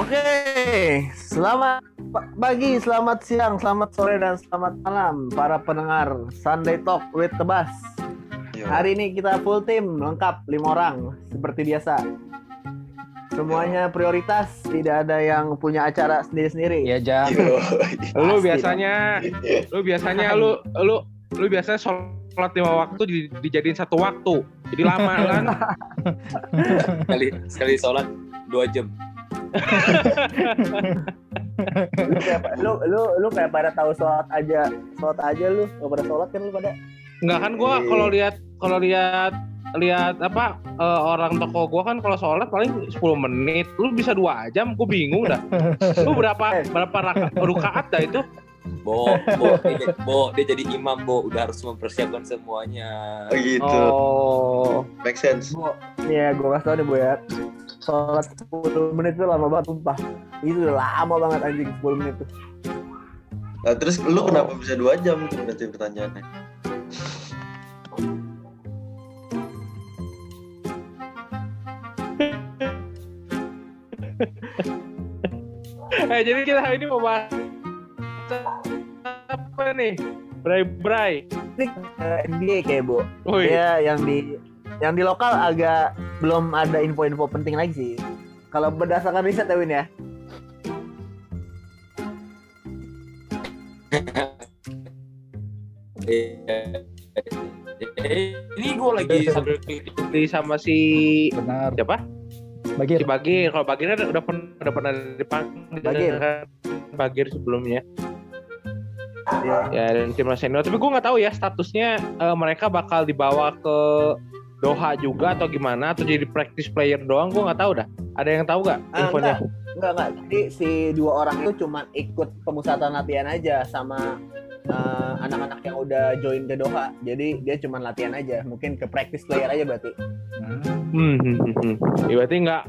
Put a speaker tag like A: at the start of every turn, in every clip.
A: Oke, selamat pagi, selamat siang, selamat sore, dan selamat malam para pendengar Sunday Talk with Tebas. Hari ini kita full tim, lengkap lima orang seperti biasa. Semuanya prioritas, tidak ada yang punya acara sendiri-sendiri.
B: Iya, Jam.
C: Lu biasanya, lu biasanya lu lu lu biasanya sholat lima waktu di, dijadiin satu waktu, jadi lama kan?
D: sekali sekali sholat dua jam.
A: Lu, kayak, lu lu lu kayak pada tahu sholat aja, sholat aja lu, nggak pada sholat kan lu pada?
C: Enggak kan gua kalau lihat kalau lihat lihat apa uh, orang toko gua kan kalau sholat paling 10 menit. Lu bisa dua jam gua bingung dah. Lu berapa berapa raka, rukaat dah itu?
D: Bo, bo, dia, bo, dia jadi imam, bo, udah harus mempersiapkan semuanya.
E: Oh. Gitu.
C: oh
E: Make sense.
A: Bu, ya gue kasih tau nih bu ya Sholat 10 menit itu lama banget sumpah. Itu udah lama banget anjing 10 menit tuh.
E: Nah, terus lu kenapa bisa dua jam tuh berarti pertanyaannya?
C: eh jadi kita hari ini mau bahas apa nih? Bray Bray
A: Ini eh, NBA kayak bu
C: Woi,
A: Ya yang di yang di lokal agak belum ada info-info penting lagi sih. Kalau berdasarkan riset ya Win ya.
D: Ini gue lagi sambil
C: di sama si
B: Benar.
C: siapa?
B: Bagir.
C: si Bagir. Kalau Bagir kan udah pernah udah pernah dipanggil
A: Bagir.
C: kan Bagir. Sebelumnya.
A: Ya,
C: ya dan timnas senior tapi gue nggak tahu ya statusnya eh, mereka bakal dibawa ke Doha juga atau gimana atau jadi practice player doang gue nggak tahu dah. Ada yang tahu nggak
A: Ah,
C: infonya?
A: Enggak enggak Jadi si dua orang itu cuma ikut pemusatan latihan aja Sama eh, anak-anak yang udah join ke Doha. Jadi dia cuma latihan aja. Mungkin ke practice player aja berarti.
C: Hmm, hmm, hmm, hmm. Ya, berarti nggak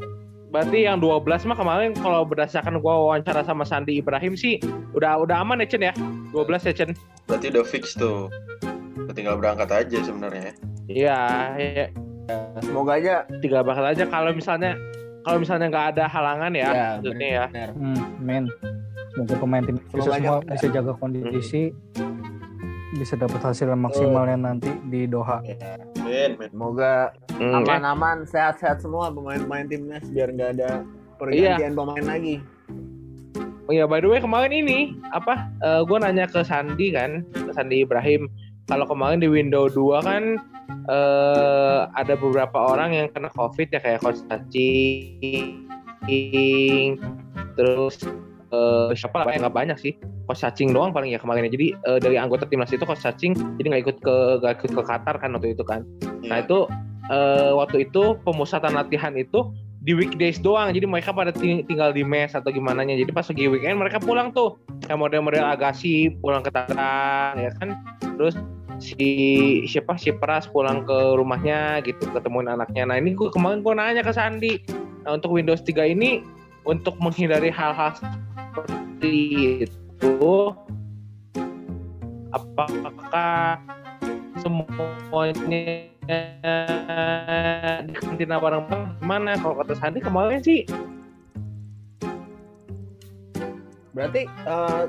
C: berarti yang 12 mah kemarin kalau berdasarkan gue wawancara sama Sandi Ibrahim sih udah udah aman ya Chen ya? 12 ya Chen
E: Berarti udah fix tuh. Tinggal berangkat aja sebenarnya.
C: Iya ya,
A: Semoga aja
C: tiga bakal aja kalau misalnya kalau misalnya nggak ada halangan ya,
A: Ya,
C: maksudnya ya
A: benar.
B: Hmm, men. Semoga pemain tim bisa
A: Semoga
B: semua
A: aja.
B: bisa jaga kondisi, bisa dapat hasil yang maksimalnya nanti di Doha.
E: Men, men.
A: Semoga
C: Hmm,
A: aman-aman, sehat-sehat semua pemain-pemain timnas biar nggak ada pergantian pemain lagi.
C: Oh iya, by the way kemarin ini apa? eh gue nanya ke Sandi kan, ke Sandi Ibrahim. Kalau kemarin di window 2 kan eh ada beberapa orang yang kena COVID ya kayak Coach Cacing, terus eh siapa lah nggak banyak sih. Coach Cacing doang paling ya kemarin. Jadi eh, dari anggota timnas itu Coach Cacing jadi nggak ikut ke nggak ikut ke Qatar kan waktu itu kan. Nah
E: Iya.
C: itu eh, waktu itu pemusatan latihan itu di weekdays doang jadi mereka pada ting- tinggal di mes atau gimana nya jadi pas lagi weekend mereka pulang tuh kayak model-model Agassi pulang ke Tangerang ya kan terus si siapa si Pras pulang ke rumahnya gitu ketemuin anaknya. Nah ini gue kemarin gue nanya ke Sandi nah, untuk Windows 3 ini untuk menghindari hal-hal seperti itu apakah semuanya di kantina bareng-bareng gimana? Kalau kata Sandi kemarin sih
A: Berarti eh,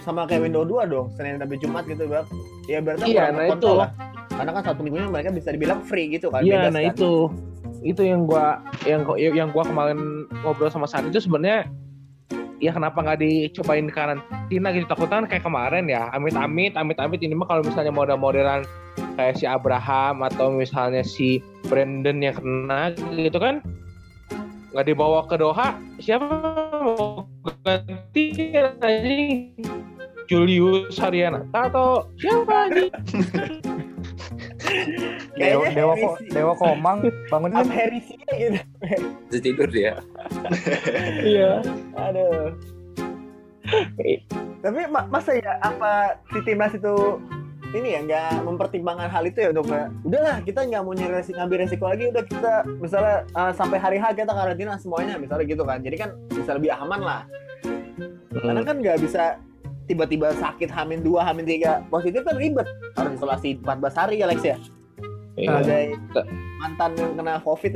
A: sama kayak window 2 dong, Senin sampai Jumat gitu, Bang. Ya berarti
C: Iya,
A: kurang
C: nah itu.
A: lah. Karena kan satu minggunya mereka bisa dibilang free gitu kan.
C: Iya,
A: bebas
C: nah
A: kan.
C: itu itu yang gua yang yang gua kemarin ngobrol sama Sandi itu sebenarnya ya kenapa nggak dicobain di karantina gitu takutnya kan kayak kemarin ya amit-amit amit-amit ini mah kalau misalnya model-modelan kayak si Abraham atau misalnya si Brandon yang kena gitu kan nggak dibawa ke Doha siapa mau ganti anjing Julius Haryanata atau siapa anjing
B: Dewa, Dewa, Ko-. Dewa Komang bangun
A: Up Harry sih gitu.
D: Terus tidur dia.
C: iya
A: Aduh. Tapi ma- masa ya apa si timnas itu ini ya nggak mempertimbangkan hal itu ya untuk kayak, udahlah kita nggak mau nyari resiko, ngambil resiko lagi udah kita misalnya uh, sampai hari H kita karantina semuanya misalnya gitu kan jadi kan bisa lebih aman lah karena kan nggak bisa tiba-tiba sakit hamin dua hamin tiga positif kan ribet. Harus isolasi 14 hari ya Lex ya?
C: Iya.
A: sebagai mantan yang kena covid.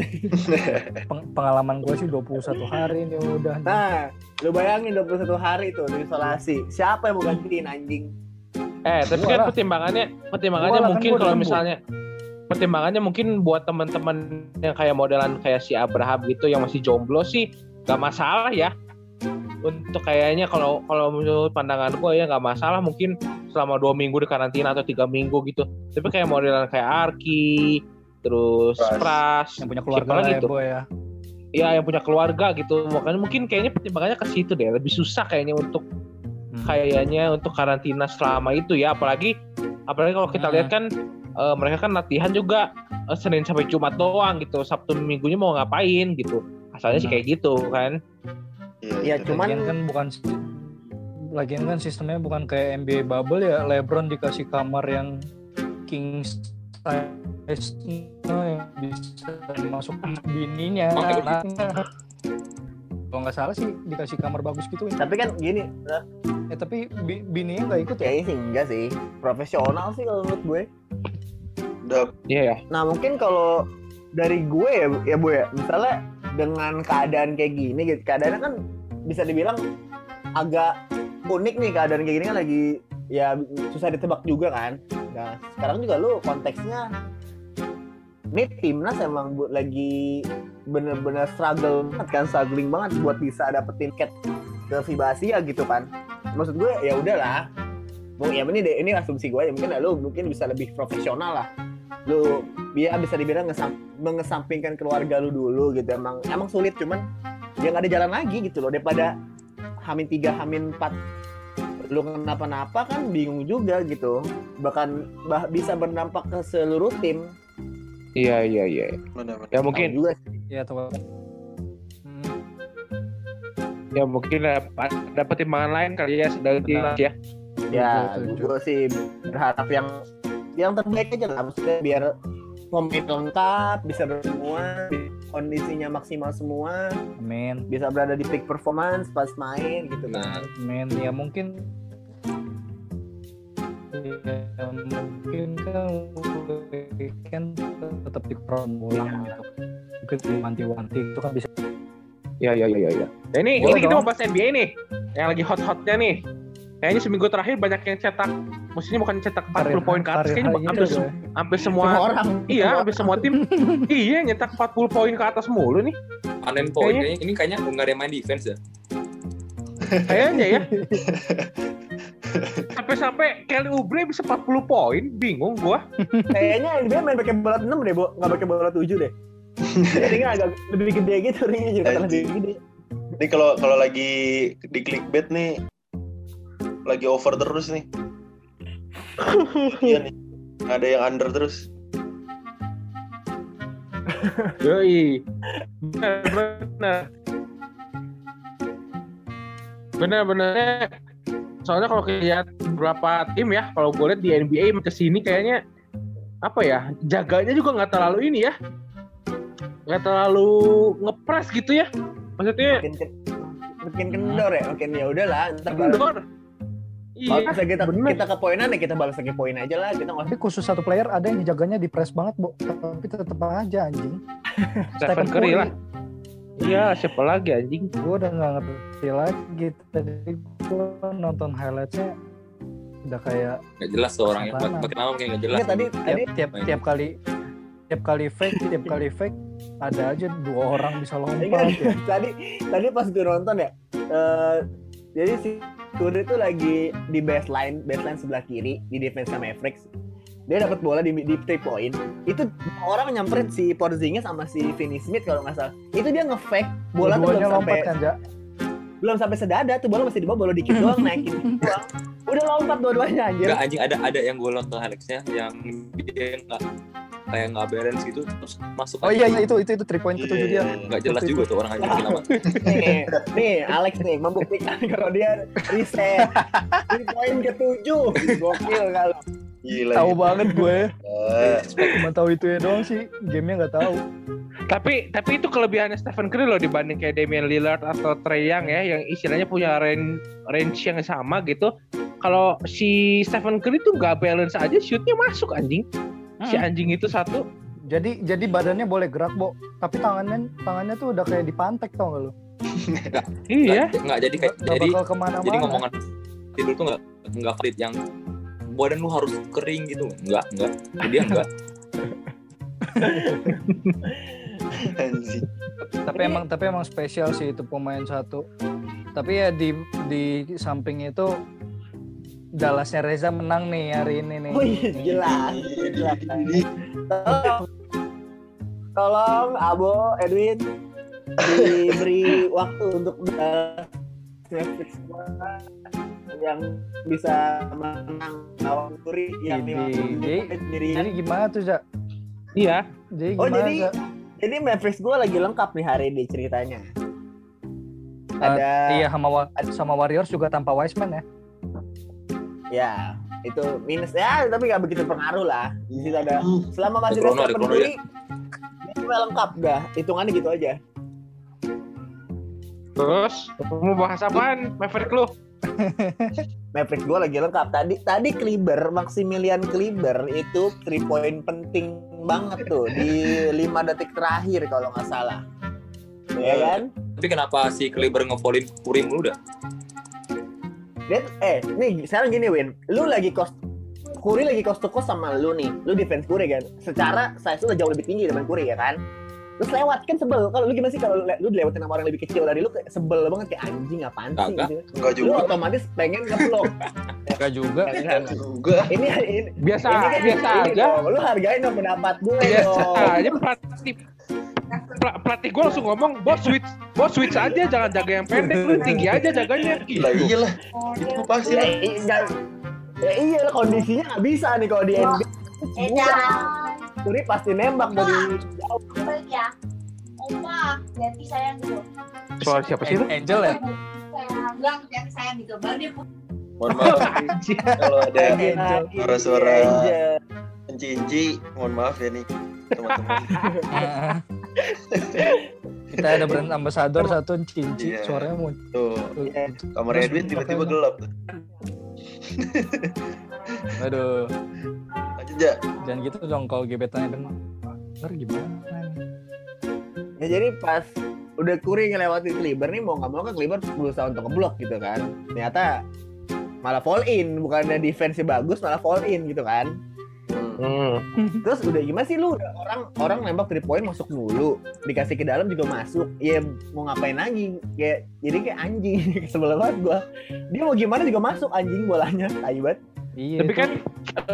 B: Peng- pengalaman gue sih 21 hari ini udah.
A: nah lu bayangin 21 hari tuh di isolasi. Siapa yang mau gantiin anjing?
C: Eh, tapi kan pertimbangannya pertimbangannya
B: Gua lah, kan
C: mungkin kalau misalnya pertimbangannya mungkin buat teman-teman yang kayak modelan kayak si Abraham gitu yang masih jomblo sih gak masalah ya. Untuk kayaknya kalau kalau menurut pandangan gue ya nggak masalah mungkin selama dua minggu di karantina atau tiga minggu gitu. Tapi kayak modelan kayak Arki, terus
E: Pras.
C: Pras,
B: Yang punya keluarga
C: lagi
B: lah ya, boy ya.
C: Iya yang punya keluarga gitu. Makanya mungkin kayaknya pertimbangannya ke situ deh. Lebih susah kayaknya untuk
B: Hmm.
C: kayaknya untuk karantina selama itu ya apalagi apalagi kalau kita
B: Hmm.
C: lihat kan eh, mereka kan latihan juga eh, Senin sampai Jumat doang gitu Sabtu minggunya mau ngapain gitu asalnya sih
B: Hmm.
C: kayak gitu kan
A: ya cuman
B: Lagian kan bukan lagian kan sistemnya bukan kayak NBA bubble ya. LeBron dikasih kamar yang king size yang bisa masuk bininya kalau nggak salah sih dikasih kamar bagus gitu
A: tapi kan gini
B: eh tapi bi- bininya nggak ikut ya?
A: Kayaknya sih enggak sih. Profesional sih kalau menurut gue.
C: Iya ya.
A: Nah mungkin kalau dari gue ya, ya bu ya, misalnya dengan keadaan kayak gini, gitu, keadaannya kan bisa dibilang agak unik nih keadaan kayak gini kan lagi ya susah ditebak juga kan. Nah sekarang juga lu konteksnya ini timnas emang bu, lagi bener-bener struggle banget kan, struggling banget buat bisa dapetin tiket ke FIBA Asia gitu kan. Maksud gue ya udahlah, mau ya ini deh ini asumsi gue ya mungkin ya mungkin bisa lebih profesional lah lu dia bisa dibilang ngesam, mengesampingkan keluarga lu dulu gitu. Emang emang sulit cuman ya nggak ada jalan lagi gitu loh. Daripada hamin tiga hamin empat lu kenapa-napa kan bingung juga gitu. Bahkan bah, bisa berdampak ke seluruh tim.
C: Iya iya iya. Ya mungkin
A: Tahu juga sih.
B: ya tuh Hmm,
C: ya mungkin ada ada pertimbangan lain kali ya sedang timnas ya.
A: Ya gue sih berharap yang yang terbaik aja lah maksudnya biar pemain lengkap bisa bersemua kondisinya maksimal semua
B: amin
A: bisa berada di peak performance pas main gitu kan
B: amin ya mungkin ya mungkin kan weekend tetap di ulang gitu mungkin diwanti-wanti itu kan bisa
C: Iya iya iya iya. Nah, ini
B: Boleh
C: ini kita
B: dong.
C: mau bahas NBA nih. Yang lagi hot-hotnya nih. Kayaknya seminggu terakhir banyak yang cetak maksudnya bukan cetak 40
B: karir-
C: poin ke atas
B: karir
C: kayaknya hampir
B: ya.
C: hampir semua,
A: semua orang
C: iya hampir semua tim iya nyetak 40 poin ke atas mulu nih
D: Panen poin
C: Kayaknya-
D: kayaknya ini kayaknya nggak ada yang main defense ya.
C: kayaknya ya sampai-sampai Kelly Oubre bisa 40 poin bingung gua
A: Kayaknya NBA main pakai bola 6 deh, Bo. Nggak pakai bola 7 deh. Ringnya agak lebih gede gitu, ringnya juga lebih gede.
E: Ini kalau kalau lagi di clickbait nih lagi over terus nih. Iya nih. Ada yang under terus.
C: Yoi. Benar, benar. Benar. Soalnya kalau lihat beberapa tim ya, kalau gue lihat di NBA ke sini kayaknya apa ya, jaganya juga nggak terlalu ini ya, nggak terlalu ngepres gitu ya. Maksudnya
A: Makin makin kendor ya, makin ya udahlah.
C: Kendor. Iya,
A: balas kita
C: bener.
A: kita ke poinan ya kita balas lagi poin aja lah. Kita nggak
B: Tapi khusus satu player ada yang dijaganya di press banget, Bo. Tapi tetep aja anjing.
C: Stephen Curry lah. Iya, siapa lagi anjing?
B: Gue udah nggak ngerti lagi. Tadi gue nonton highlightsnya udah kayak
D: Nggak jelas tuh orangnya. Makin lama kayak nggak jelas.
A: Tadi
B: tiap,
A: tadi
B: tiap tiap kali tiap kali fake tiap kali fake ada aja dua orang bisa lompat ya.
A: tadi tadi pas gue nonton ya. eh, jadi si Curry itu lagi di baseline, baseline sebelah kiri di defense sama Mavericks. Dia dapat bola di di three point. Itu orang nyamperin si Porzingis sama si Finney Smith kalau nggak salah. Itu dia nge-fake bola tuh belum sampai
B: kan, Ja?
A: belum sampai sedada tuh bola masih di bawah bola dikit doang naikin doang. Udah lompat dua-duanya anjir.
D: Enggak anjing ada ada yang gue nonton Alexnya yang dia nggak kayak nggak balance gitu terus masuk
B: Oh iya, iya itu itu itu three point ketujuh dia.
D: nggak jelas juga
B: itu.
D: tuh orang anjing lama.
A: nih, nih Alex nih membuktikan kalau dia reset. Three point ketujuh. Gokil kalau.
E: Gila.
B: Tahu
E: gitu.
B: banget gue.
E: Eh,
B: Cuma tahu itu ya doang sih. Gamenya nggak tahu.
C: Tapi tapi itu kelebihannya Stephen Curry loh dibanding kayak Damian Lillard atau Trey Young ya yang istilahnya punya range range yang sama gitu. Kalau si Stephen Curry tuh nggak balance aja shootnya masuk anjing. Si anjing itu satu.
B: Jadi jadi badannya boleh gerak, Bo. Tapi tangannya tangannya tuh udah kayak dipantek tau gak lu?
C: iya.
D: Nggak, jadi kayak
B: Gak
D: jadi jadi ngomongan tidur tuh nggak nggak valid. Yang badan lu harus kering gitu. Nggak nggak. Dia nggak.
E: Anjing.
B: tapi emang tapi emang spesial sih itu pemain satu. Tapi ya di di samping itu Dallasnya Reza menang nih hari ini nih
A: Oh iya jelas, jelas. Tolong, tolong Abo, Edwin diberi waktu untuk uh, yang bisa menang lawan Kuri yang
B: Jadi-
A: 50
B: jadi- jadi gimana tuh Za?
C: iya
B: jadi
A: Oh,
B: gimana
A: jadi-
B: Za?
A: Jadi Mavericks gue lagi lengkap nih hari ini ceritanya.
B: Eh,
A: Ada
B: iya sama sama Warriors juga tanpa Wiseman ya
A: ya itu minus ya tapi nggak begitu pengaruh lah. Di situ ada selama masih
D: Ada
A: dia cuma lengkap dah. Hitungannya gitu aja.
C: terus mau bahas apaan Maverick lu
A: Mavericks gue lagi lengkap. Tadi tadi Kleber, Maximilian Kleber itu three point penting banget tuh di 5 detik terakhir kalau nggak salah. Ya kan?
D: tapi kenapa si Kleber ngevolin Kuri mulu dah
A: Dia, eh, nih sekarang gini Win, lu lagi kos Kuri lagi cost to cost sama lu nih, lu defense Kuri kan. Secara size lu udah jauh lebih tinggi daripada Kuri ya kan. Terus lewat kan sebel. Kalau lu gimana sih kalau lu, lu dilewatin sama orang yang lebih kecil dari lu kayak sebel banget kayak anjing apaan sih
D: Kagak.
A: gitu.
E: Enggak
A: Lu
E: juga.
A: otomatis pengen ngeblok.
B: Enggak juga
E: Juga.
A: ini ini
C: biasa
A: ini kan-
C: biasa
A: ini
C: aja
A: dong, Lu hargain dong pendapat gue
C: biasa
A: dong.
C: aja Pel- pelatih gue langsung ngomong bos switch bos switch aja jangan jaga yang pendek lu tinggi aja jaganya
E: Lah iyalah. Itu pasti
A: Ya,
E: lah.
A: ya iya lah kondisinya nggak bisa nih kalau di NBA. Kuri pasti nembak dari jauh.
F: Ya. Opa, ganti sayang gitu.
C: suara siapa sih lu
B: Angel ya
F: bilang ganti sayang gitu. Baru dia.
E: Mohon maaf kalau ada
B: Angel.
E: suara-suara pencinci, mohon maaf ya nih teman-teman.
B: kita ada brand ambassador satu cinci
E: Iya.
B: suaranya mau
E: Tuh,
A: Iya.
E: kamar Edwin tiba-tiba gelap. tuh.
B: aduh
E: Lanjut aja.
B: jangan gitu dong kalau gebetannya denger Ntar gimana
A: Ya jadi pas udah Kuri ngelewatin Kleber nih mau nggak mau kan Kleber berusaha untuk ngeblok gitu kan. Ternyata malah fall in, bukannya defense bagus malah fall in gitu kan.
E: Hmm.
A: Terus udah gimana sih lu udah orang orang nembak three point masuk mulu, dikasih ke dalam juga masuk. Ya mau ngapain lagi? Kayak jadi kayak anjing sebel banget gua. Dia mau gimana juga masuk anjing bolanya, tai banget.
B: iya
C: tapi
B: itu.
C: kan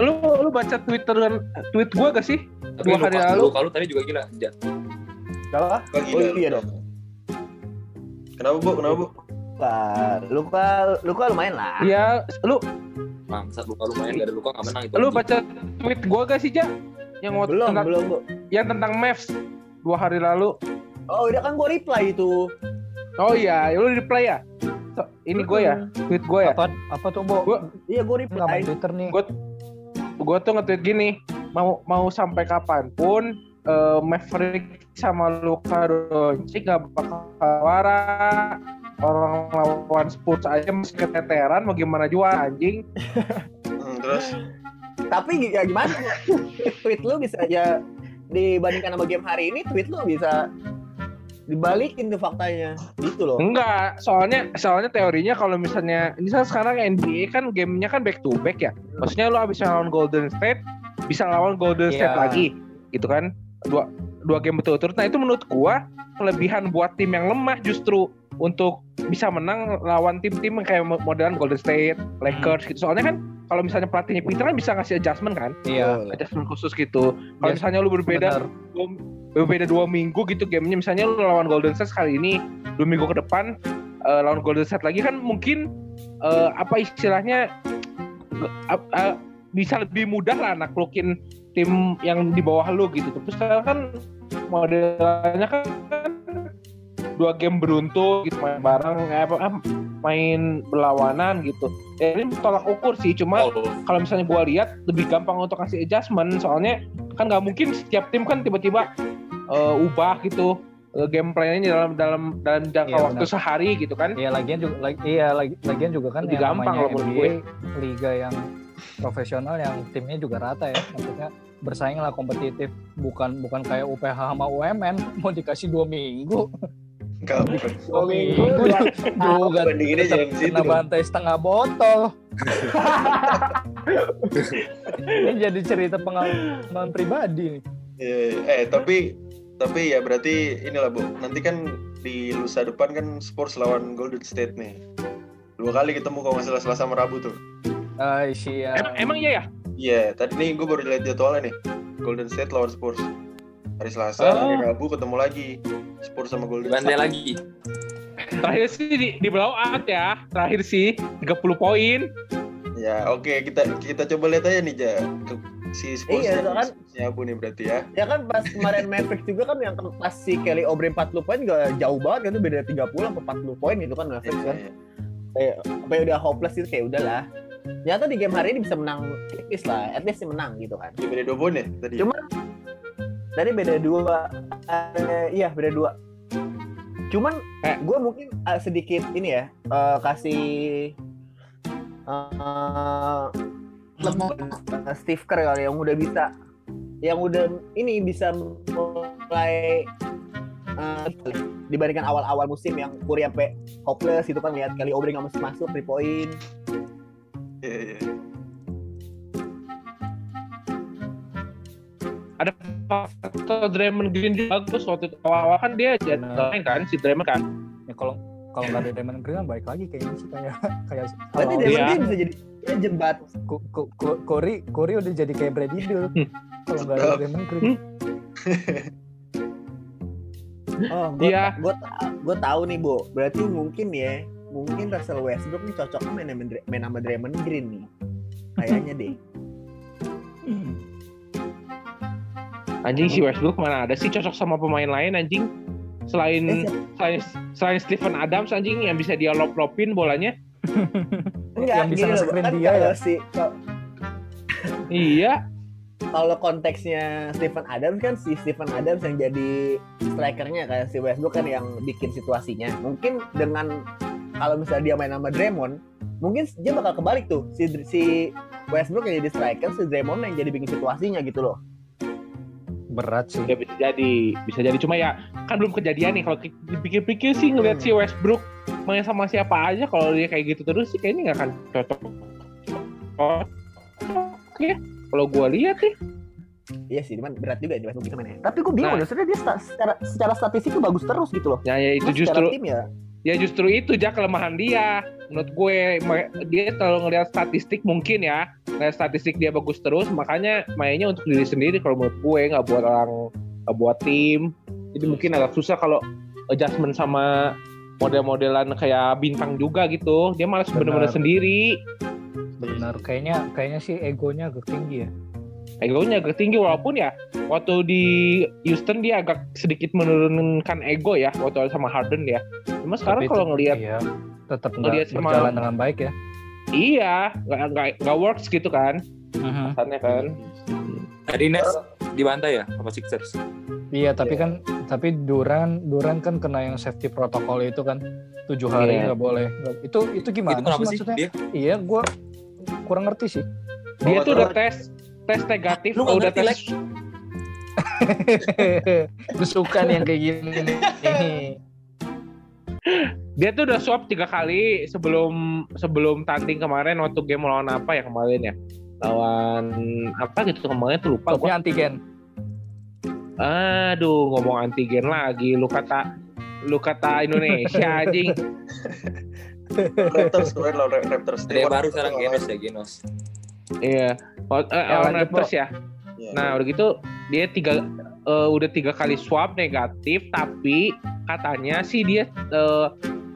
C: lu lu baca twitter tweet gue gak sih
D: tapi
C: Dua hari lalu.
D: luka lu tadi juga gila.
A: Kalau Oh iya dong.
E: Kenapa bu? Kenapa bu?
A: Luka, luka, luka lumayan lah.
C: ya lu
D: bangsat luka lu main gak ada luka gak menang itu.
C: lu baca tweet gue gak sih ja? Yang mau
A: Belum,
C: tentang
A: belum bu.
C: yang tentang Mavs dua hari lalu.
A: Oh udah kan gua reply itu.
C: oh iya lu di play ya? So, ini gue ya tweet gue ya?
B: Apa apa tuh bo?
C: Gua-
A: Iya gua
B: nggak main
A: reply.
B: twitter nih.
C: Gua- gue tuh nge-tweet gini mau mau sampai kapan pun eh, Maverick sama Luka Doncic gak bakal wara orang lawan Spurs aja masih keteteran mau gimana juga anjing
E: Hmm, terus
A: Tapi ya gimana? tweet lu bisa aja dibandingkan sama game hari ini, tweet lu bisa dibalikin tuh faktanya. Gitu loh.
C: enggak soalnya soalnya teorinya kalau misalnya ini kan sekarang NBA kan gamenya kan back to back ya maksudnya lu abis lawan Golden State bisa lawan Golden State
B: Iya.
C: lagi gitu kan dua dua game betul-betul nah itu menurut gua kelebihan buat tim yang lemah justru untuk bisa menang lawan tim-tim kayak modelan Golden State, Lakers gitu. Soalnya kan kalau misalnya pelatihnya pintar kan bisa ngasih adjustment kan,
B: iya
C: adjustment khusus gitu. Kalau
B: Yes,
C: misalnya lu berbeda dua- berbeda dua minggu gitu gamenya, misalnya lu lawan Golden State kali ini, dua minggu ke depan eh, lawan Golden State lagi kan mungkin eh, apa istilahnya eh, eh, bisa lebih mudah lah naklukin tim yang di bawah lu gitu. Terus sekarang kan modelnya kan dua game beruntun gitu main bareng eh, apa ah, main berlawanan gitu. Ya, ini tolak ukur sih, cuma
D: Oh,
C: kalau misalnya gua lihat lebih gampang untuk kasih adjustment soalnya kan nggak mungkin setiap tim kan tiba-tiba eh, ubah gitu eh, gameplaynya dalam dalam dalam jangka
B: Iya,
C: waktu
B: benar.
C: sehari gitu kan.
B: Iya lagian juga lagi iya lagi, lagian juga kan
C: Lebih
B: yang
C: gampang kalau menurut
B: NBA liga yang profesional yang timnya juga rata ya. Maksudnya bersaing lah kompetitif bukan bukan kayak UPH sama UMN mau dikasih dua minggu
E: Enggak, bukan.
B: dua minggu juga
E: bandinginnya jangan situ dong.
B: bantai setengah botol ini jadi cerita pengalaman pribadi nih
E: Iya, iya. eh tapi tapi ya berarti inilah bu nanti kan di lusa depan kan Spurs lawan Golden State nih dua kali ketemu kalau nggak salah Selasa sama Rabu tuh
B: Ay, siap.
C: Em- emang iya ya?
E: iya tadi nih gue baru lihat jadwalnya nih Golden State lawan Spurs hari Selasa
C: Oh.
E: hari Rabu ketemu lagi Spurs sama Golden
D: Bantai
E: State
D: lagi.
C: Terakhir sih di, di blow out ya. Terakhir sih 30 poin.
E: ya oke kita kita coba lihat aja nih ja Ke- si Spurs
A: Iya, itu kan.
E: Abu nih berarti ya
A: Ya kan pas kemarin Mavericks juga kan yang pas si Kelly Oubre 40 poin gak jauh banget kan itu beda 30 apa 40 poin gitu kan Mavericks kan.
E: Iya, iya.
A: Kayak apa ya udah hopeless gitu kayak udahlah. Ternyata di game hari ini bisa menang tipis lah, at least sih menang gitu kan.
E: Dia beda dua poin ya tadi
A: Cuma tadi beda dua, eh, iya beda dua. Cuman
C: Eh.
A: gue mungkin eh, sedikit ini ya eh, kasih eh, Steve Kerr kali yang udah bisa, yang udah ini bisa mulai eh, dibandingkan awal-awal musim yang Curry sampai hopeless itu kan lihat kali Oubre nggak masuk masuk three point
E: Iya, iya.
C: Ada faktor Draymond Green juga bagus waktu itu awal-awal kan dia jadi
B: Benar.
C: main kan si Draymond kan.
B: Ya kalau kalau nggak ada Draymond Green kan baik lagi kayaknya sih kayak kayak
A: berarti dia
C: iya.
A: bisa jadi jembat
B: Ko- Ko- Ko- Corey Corey udah jadi kayak Brady Bill
C: Hmm.
B: kalau nggak ada Draymond Green
A: Oh, gue
C: Iya.
A: gue gue tahu nih, Bu. Berarti mungkin ya, mungkin Russell Westbrook nih cocoknya main sama, Dra- main sama Draymond Green nih. Kayaknya deh.
C: Anjing si Westbrook mana ada sih cocok sama pemain lain anjing.
A: Eh,
C: Selain
A: siapa-
C: selain selain Stephen Adams anjing yang bisa dia lop-lopin bolanya.
A: enggak,
B: yang bisa nge-screen
A: kan
B: dia ya
A: si kalau-
C: Iya.
A: kalau konteksnya Stephen Adams kan si Stephen Adams yang jadi strikernya kayak si Westbrook kan yang bikin situasinya. Mungkin dengan kalau misalnya dia main sama Draymond, mungkin dia bakal kebalik tuh. Si si Westbrook yang jadi striker, si Draymond yang jadi bikin situasinya gitu loh.
B: Berat sih
C: Ya bisa jadi, bisa jadi cuma ya kan belum kejadian nih kalau ki- dipikir-pikir sih ngeliat si Westbrook main sama siapa aja kalau dia kayak gitu terus sih kayaknya nggak akan cocok. Oke, kalau gua lihat nih
A: Iya sih, cuman berat juga ya Westbrook mainnya. Tapi gue bingung,
C: Nah.
A: maksudnya dia sta- secara secara statistik tuh bagus terus gitu loh.
C: ya, ya itu
A: Cuma
C: justru
A: secara tim ya.
C: Ya justru itu aja kelemahan dia. Menurut gue dia kalau ngelihat statistik mungkin ya. Ngelihat statistik dia bagus terus makanya mainnya untuk diri sendiri kalau menurut gue nggak buat orang nggak buat tim. Jadi mungkin agak susah kalau adjustment sama model-modelan kayak bintang juga gitu. Dia malas bener-bener sendiri.
B: Benar. Kayaknya kayaknya sih egonya agak tinggi ya.
C: Egonya agak tinggi walaupun ya waktu di Houston dia agak sedikit menurunkan ego ya waktu sama Harden ya cuma sekarang kalau ngelihat
B: iya, tetap
C: ngelihat sama-
B: berjalan dengan baik ya
C: iya nggak nggak nggak works gitu kan Kesannya kan
D: Tadi Nets dibantai ya sama Sixers.
B: Iya, tapi
A: Iya.
B: kan tapi Duran Duran kan kena yang safety protokol itu kan tujuh hari
C: Iya.
B: nggak boleh. Nggak- Itu itu gimana
D: itu
B: sih
D: sih
B: maksudnya?
D: dia?
B: Iya, gua kurang ngerti sih.
C: dia
E: Oh,
C: tuh udah tes tes negatif
D: Lu
C: udah tes
D: Lek?
B: Gue suka nih yang kayak gini nih.
C: dia tuh udah swab tiga kali sebelum sebelum tanding kemarin waktu game lawan apa ya kemarin ya lawan apa gitu kemarin tuh lupa gua
B: Swabnya antigen.
C: aduh ngomong antigen lagi lu kata lu kata Indonesia anjing
E: Raptors kemarin lawan Ra- Raptors.
D: Dia baru sekarang Genos ya Genos.
C: iya Wa- eh,
A: Ya,
C: lawan Raptors ya
E: Iya.
C: nah udah gitu dia tiga eh, udah tiga kali swab negatif tapi katanya sih dia eh,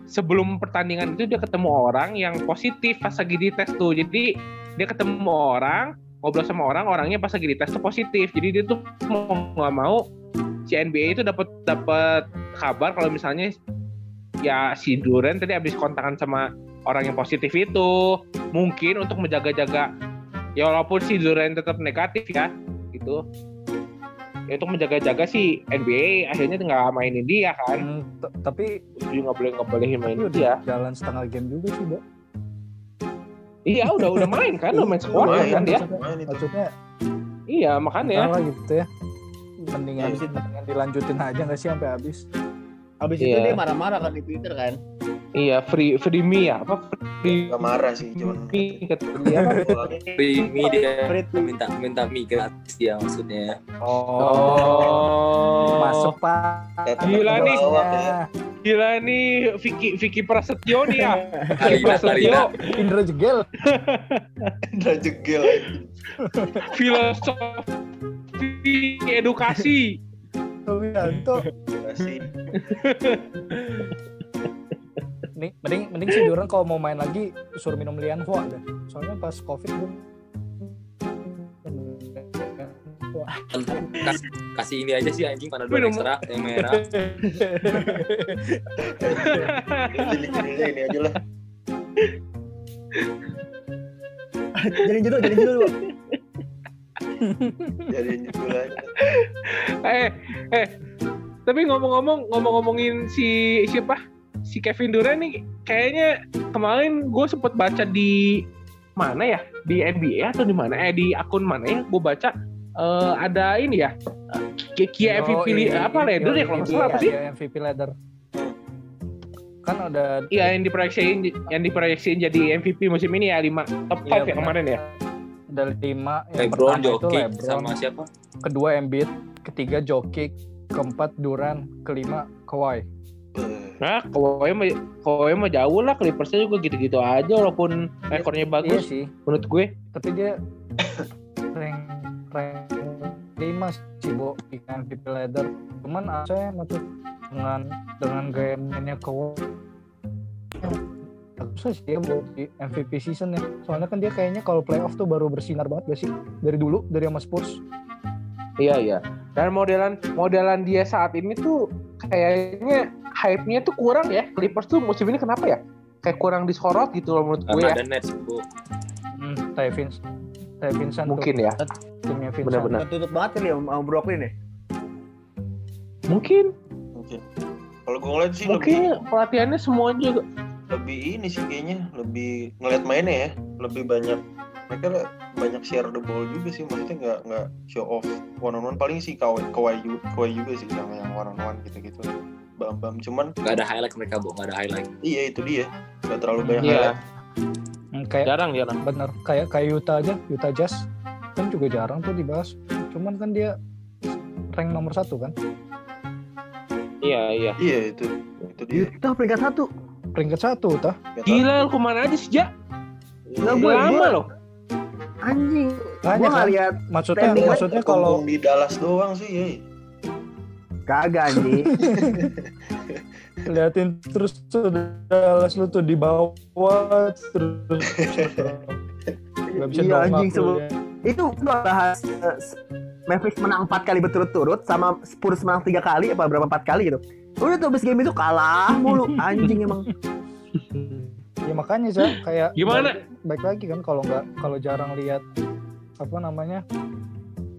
C: sebelum pertandingan itu dia ketemu orang yang positif pas lagi dites tuh. Jadi dia ketemu orang ngobrol sama orang orangnya pas lagi dites tuh positif. Jadi dia tuh mau nggak mau si NBA itu dapat dapat kabar kalau misalnya ya si Duren tadi habis kontakan sama orang yang positif itu. Mungkin untuk menjaga-jaga ya walaupun si Duren tetap negatif ya gitu ya untuk menjaga-jaga si NBA akhirnya nggak mainin dia kan
B: Hmm, tapi
C: juga nggak boleh nggak boleh
B: ini
C: mainin
B: udah
C: dia
B: jalan setengah game juga sih, Bo.
C: Iya udah udah main kan, udah main squad
E: Main,
C: kan dia.
B: maksudnya,
E: itu.
C: Iya makanya.
B: salah gitu ya mendingan,
A: Habis itu-
B: mendingan dilanjutin aja nggak sih sampai habis
A: Habis itu
C: Iya.
A: dia marah-marah kan di Twitter kan.
C: Iya free free me ya apa free
E: Gak marah sih, cuman
C: me kata dia apa?
D: Primi dia
A: Free
D: minta minta mie gratis dia maksudnya.
C: Oh,
B: masuk pak
C: Gila nih.
E: ya.
C: Gila nih Vicky Vicky Prasetyo nih ya. Vicky Prasetyo.
B: Indra jegel
E: Udah jegel
C: filosofi edukasi.
B: Wiranto
E: Kasih.
B: Mending mending mending sih diorang kalau mau main lagi suruh minum Lianhua deh soalnya pas covid gue
D: Kas, kasih ini aja sih anjing panadol
C: Minum.
D: ekstra yang merah.
E: Ini aja lah.
A: jadi judul, jadi judul. Bu.
E: Jadi judul aja.
C: eh eh tapi ngomong-ngomong ngomong-ngomongin si siapa si Kevin Durant nih kayaknya kemarin gue sempet baca di mana ya? Di NBA atau di mana? Eh di akun mana ya? Gue baca eh, ada ini ya Kia MVP li- apa ladder ya kalau nggak salah apa sih?
B: Iya, MVP ladder kan ada
C: Iya yang diproyeksiin yang diproyeksiin jadi MVP musim ini ya lima top
B: Iya,
C: 5 ya
B: benar.
C: kemarin ya.
B: ada lima yang
D: Lebron,
B: pertama itu
D: Jokic
B: Lebron,
D: sama siapa?
B: kedua Embiid ketiga Jokic keempat Duran kelima Kawhi
C: Nah, Kawhi mah Kawhi mah jauh lah Clippersnya juga gitu-gitu aja walaupun rekornya
B: iya
C: bagus
B: sih.
C: menurut gue.
B: tapi dia rank rank lima sih Bo di MVP ladder cuman saya maksud dengan dengan gaya mainnya Kawhi. Aku sih dia di MVP season ya. Soalnya kan dia kayaknya kalau playoff tuh baru bersinar banget gak sih? Dari dulu dari sama Spurs.
C: Iya iya. Dan modelan modelan dia saat ini tuh kayaknya hype-nya tuh kurang ya. Clippers tuh musim ini kenapa ya? Kayak kurang disorot gitu loh menurut gue
D: Karena
C: ya.
D: ada Nets, Bu.
B: hmm, Ty Vince Ty Vincent
C: Mungkin ya.
B: tuh, timnya Vincent
C: Benar-benar.
A: Tutup banget kali ya sama Brooklyn ya.
C: Mungkin
E: Mungkin. Kalau gue ngeliat sih
C: mungkin
E: lebih
C: pelatihannya semua juga
E: lebih ini sih kayaknya lebih ngeliat mainnya ya lebih banyak mereka banyak share the ball juga sih maksudnya nggak nggak show off one on one paling sih kawai kawai juga, kawai juga sih sama yang one on one gitu gitu bam bam cuman
D: Gak ada highlight mereka, Bu. Gak ada highlight.
E: iya itu dia nggak terlalu banyak
C: Iya.
E: highlight
B: Hmm, kayak
C: Jarang jarang.
B: bener kayak kayak Utah aja Utah Jazz kan juga jarang tuh dibahas cuman kan dia rank nomor satu kan
C: Iya iya.
E: iya itu itu dia
A: Utah peringkat satu.
B: peringkat satu Utah
E: Nggak tahu.
C: Gila lu ke mana aja sih Ja?
A: Nggak,
E: Iya.
A: gua-
C: Lama loh.
A: Anjing. Gua nggak
B: kan
A: lihat
B: maksudnya
A: Standing
B: maksudnya kalau
E: di Dallas doang sih ya
A: kagak anjing.
B: liatin terus tuh Dallas lu tuh di bawah terus nggak bisa
A: Iya, anjing,
B: lu
A: sebelum-
B: ya.
A: itu gua bahas eh, Mavericks menang 4 kali berturut-turut sama Spurs menang 3 kali apa berapa 4 kali gitu. Udah tuh abis game itu kalah mulu anjing emang.
B: ya makanya sih kayak
C: Gimana?
B: Baik, lagi kan kalau nggak kalau jarang lihat apa namanya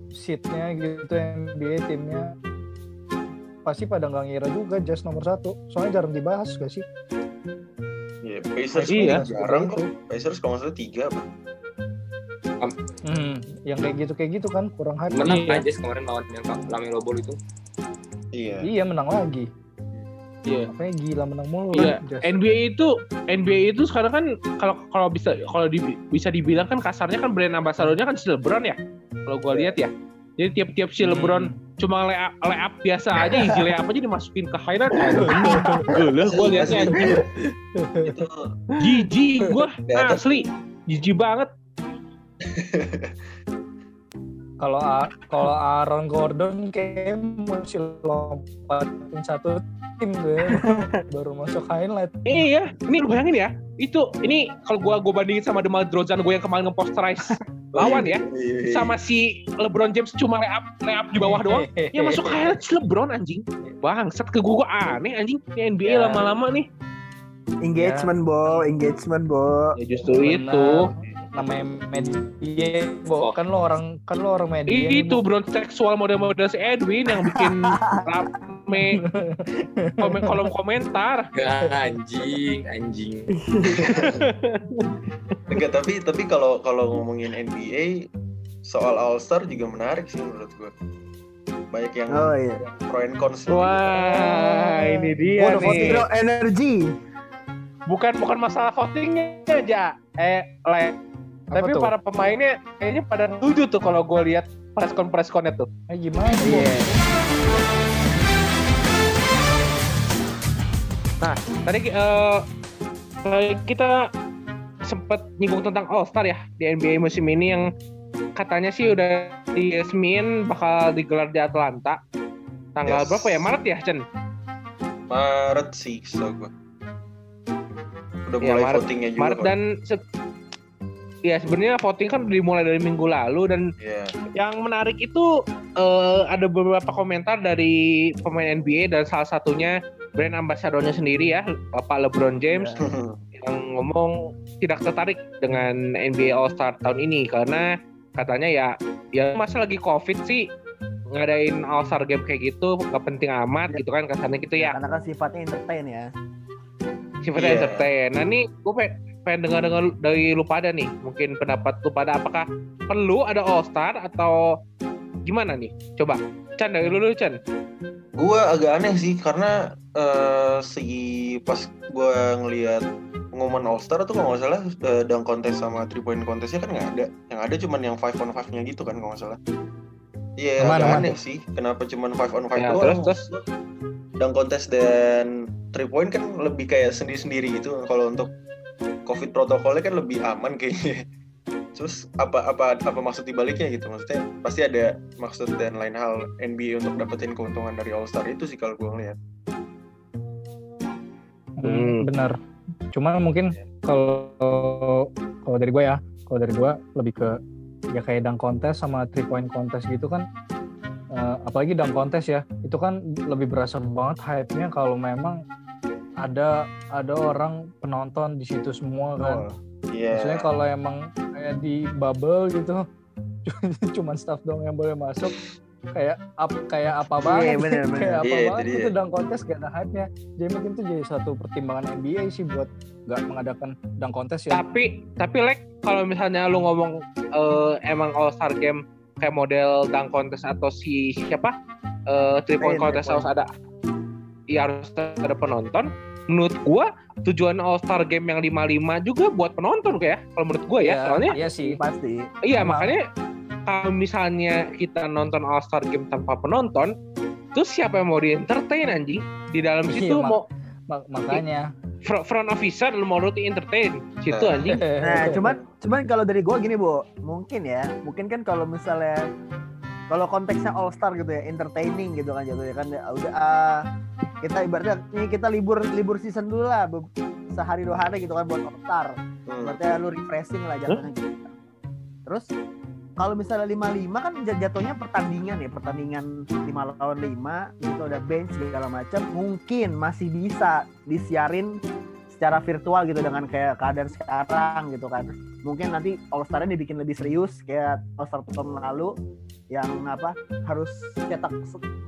B: seatnya gitu NBA timnya pasti pada nggak ngira juga Jazz nomor satu soalnya jarang dibahas gak sih
E: Iya, Pacers
C: Iya,
E: kan jarang kok. Pacers kalau nggak salah tiga apa?
B: hmm, yang kayak gitu kayak gitu kan kurang hype
D: Menang
C: Iya.
D: aja kemarin lawan yang Lamelo Ball itu.
E: Iya.
B: iya menang lagi
C: Iya.
B: Makanya gila menang mulu
C: Iya,
B: kan.
C: NBA itu NBA itu sekarang kan kalau kalau bisa kalau di- bisa dibilang kan kasarnya kan brand ambassadornya kan si LeBron ya. Kalau gua lihat ya. Jadi tiap-tiap si LeBron cuma lay up, lay up biasa aja, easy lay up aja dimasukin ke highlight. Gila gua lihatnya anjing.
E: Itu
C: Jijik gua asli. Jijik banget.
B: kalau kalau Aaron Gordon kayak masih lompatin satu tim gue baru masuk highlight
C: Iya, ini lu bayangin ya. Itu ini kalau gua gua bandingin sama Demar Derozan gue yang kemarin ngeposterize lawan ya.
E: Iya, iya.
C: Sama si LeBron James cuma lay up, lay up di bawah doang. Ya masuk highlight si LeBron anjing. Bangsat ke gua, gua aneh anjing. Ini NBA
B: Ya.
C: lama-lama nih.
A: Engagement bo, engagement bo.
C: Ya justru
B: Benar.
C: itu.
B: Namanya media Bo. kan lo orang kan lo orang media
C: Itu bro seksual model-model si Edwin yang bikin rame komen kolom komentar.
D: Gak anjing, anjing.
E: Enggak, tapi tapi kalau kalau ngomongin NBA soal All Star juga menarik sih menurut gua. Banyak yang
A: Oh iya.
E: pro and cons.
C: Wah, ini dia
A: voting
C: nih.
A: bro, energy.
C: Bukan bukan masalah votingnya aja. Eh, Le.
B: Apa
C: Tapi
B: tuh?
C: para pemainnya kayaknya pada setuju tuh kalau gue lihat preskon preskonnya tuh.
B: Eh gimana tuh?
A: Iya.
C: Nah, tadi eh, eh, kita sempat nyinggung tentang All Star ya di NBA musim ini yang katanya sih udah diresmiin bakal digelar di Atlanta. Tanggal
E: Yes.
C: berapa ya? Maret ya, Chen?
E: Maret sih, so gua. Udah
C: Iya,
E: mulai
C: Maret-
E: votingnya juga.
C: Maret
E: kok.
C: dan se- ya sebenarnya voting kan dimulai dari minggu lalu dan
E: Iya.
C: yang menarik itu eh, ada beberapa komentar dari pemain NBA dan salah satunya brand ambassadornya sendiri ya, Bapak LeBron James yang ngomong tidak tertarik dengan NBA All Star tahun ini karena katanya ya ya masa lagi covid sih ngadain All Star game kayak gitu gak penting amat gitu kan kesannya gitu ya
A: Karena kan sifatnya entertain ya.
C: sifatnya
E: Iya.
C: entertain. Nah ini gue pengen, pengen dengar dengar dari lu pada nih mungkin pendapat lu pada apakah perlu ada All Star atau gimana nih? Coba Chan dari lu dulu Chan.
E: Gua agak aneh sih karena eh, si pas gua ngelihat pengumuman All Star tuh kalau nggak salah eh, dunk contest sama three point contestnya kan nggak ada. Yang ada cuman yang five on five nya gitu kan kalau nggak salah. Iya
B: Aman,
E: agak aneh sih. Kenapa cuman five on five
C: Ya,
E: doang?
C: terus terus
E: Dunk contest dan three point kan lebih kayak sendiri-sendiri gitu. Kalau untuk COVID protokolnya kan lebih aman kayaknya. Terus apa apa apa maksud dibaliknya gitu? Maksudnya pasti ada maksud dan lain hal NBA untuk dapetin keuntungan dari All Star itu sih kalau gue ngeliat.
C: Hmm.
B: Benar. Cuman mungkin kalau kalau dari gue ya, kalau dari gue lebih ke ya kayak dunk contest sama three point contest gitu kan. eh, apalagi dunk contest ya, itu kan lebih berasa banget hype-nya kalau memang ada ada orang penonton di situ semua kan.
E: Iya.
B: Maksudnya kalau emang kayak di bubble gitu, cuman staff dong yang boleh masuk, kayak ap, kayak apa banget,
A: Iya, bener, bener.
B: kayak apa
E: Iya, itu
B: banget itu dunk contest gak ada hype-nya. Jadi mungkin itu jadi satu pertimbangan NBA sih buat nggak mengadakan dunk contest ya.
C: tapi tapi like kalau misalnya lu ngomong eh, emang All Star game kayak model dunk contest atau si siapa eh three point
A: Three
C: contest
A: point.
C: harus ada ya harus ada penonton menurut gua tujuan All Star game yang 55 juga buat penonton kayak kalau menurut gua ya soalnya
B: iya sih.
A: Pasti.
C: Iya
B: Emang.
C: makanya kalau misalnya kita nonton All Star Game tanpa penonton, terus siapa yang mau di entertain anjing di dalam
B: Iya,
C: situ
B: mak-
C: mau
B: Mak- makanya.
C: fr- front officer lu mau lu di entertain situ anjing.
A: Nah, cuman cuman kalau dari gua gini, Bu. Mungkin ya, mungkin kan kalau misalnya kalau konteksnya All Star gitu ya, entertaining gitu kan jatuhnya kan ya udah ah, kita ibaratnya ini kita libur libur season dulu lah sehari dua hari gitu kan buat All Star.
E: Hmm.
A: Berarti lu refreshing lah jatuhnya gitu. Terus kalau misalnya 55 kan jat- jatuhnya pertandingan ya, pertandingan 5 lawan 5 gitu ada bench segala macam, mungkin masih bisa disiarin secara virtual gitu dengan kayak keadaan sekarang gitu kan. Mungkin nanti All Star-nya dibikin lebih serius kayak All Star tahun lalu yang apa harus cetak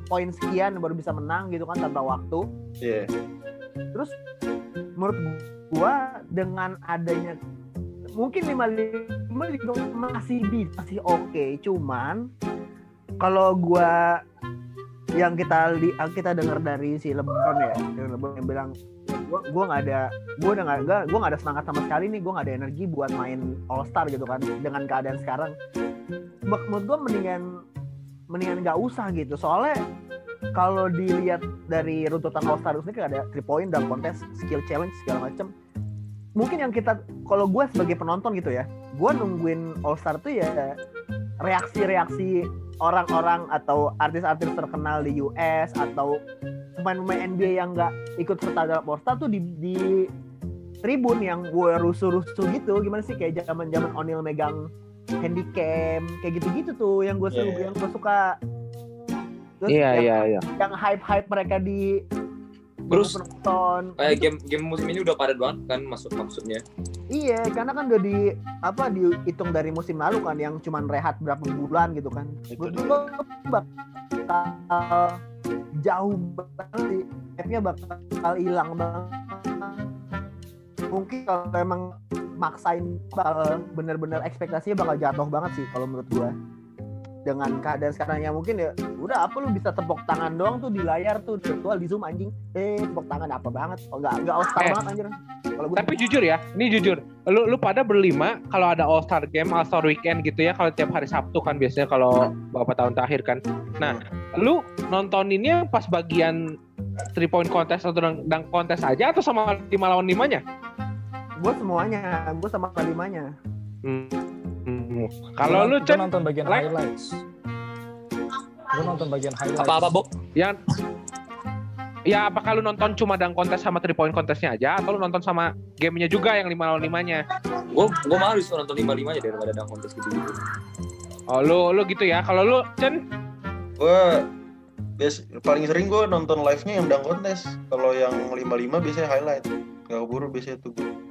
A: poin sekian baru bisa menang gitu kan tanpa waktu
E: Iya.
A: terus menurut gua dengan adanya mungkin 55 juga masih bisa masih oke cuman kalau gua yang kita li, kita dengar dari si LeBron ya yang LeBron yang bilang gua gua nggak ada gua udah nggak gua nggak ada semangat sama sekali nih gua nggak ada energi buat main All Star gitu kan dengan keadaan sekarang. Menurut gua mendingan mendingan nggak usah gitu. Soalnya kalau dilihat dari runtutan All Star ini ada three point dan kontes skill challenge segala macam mungkin yang kita kalau gue sebagai penonton gitu ya gue nungguin All Star tuh ya reaksi-reaksi orang-orang atau artis-artis terkenal di US atau pemain-pemain NBA yang nggak ikut serta dalam All Star tuh di, di tribun yang gue rusuh-rusuh gitu gimana sih kayak zaman-zaman O'Neal megang handycam kayak gitu-gitu tuh yang gue
E: Iya, iya.
A: yang gue suka Terus
C: Iya
A: yang,
C: iya iya.
A: yang hype-hype mereka di
D: Terus
A: penonton
D: kayak game game musim ini udah padat banget kan masuk maksudnya.
A: Iya, karena kan udah di apa dihitung dari musim lalu kan yang cuman rehat berapa bulan gitu kan.
E: Dia.
A: gua bakal jauh banget sih. Hype-nya bakal hilang banget. Mungkin kalau emang maksain bakal bener-bener ekspektasinya bakal jatuh banget sih kalau menurut gua dengan keadaan sekarang yang mungkin ya udah apa lu bisa tepuk tangan doang tuh di layar tuh virtual di zoom anjing eh tepuk tangan apa banget oh enggak enggak all star
C: Eh.
A: banget anjir kalau gua
C: Tapi jujur ya, ini jujur. Lu lu pada berlima kalau ada All Star Game, All Star Weekend gitu ya, kalau tiap hari Sabtu kan biasanya kalau beberapa tahun terakhir kan. Nah, lu nontoninnya pas bagian three point contest atau dunk contest aja atau sama lima lawan limanya?
A: gua semuanya gua sama kelimanya
C: Hmm. Hmm. Kalau lu Chen
B: nonton bagian
C: like-
B: highlights. Gue nonton bagian highlights.
D: Apa-apa, Bok?
C: yang Ya apakah lu nonton cuma dunk contest sama three point contestnya aja atau lu nonton sama gamenya juga yang lima lawan limanya?
D: Gue gue malah disuruh nonton lima limanya daripada dunk kontes gitu gitu.
C: Oh lu lu gitu ya. Kalau lu Chen
E: Gue bias paling sering gue nonton live-nya yang dunk kontes. Kalau yang 55 biasanya highlight. Gak keburu biasanya tuh gue.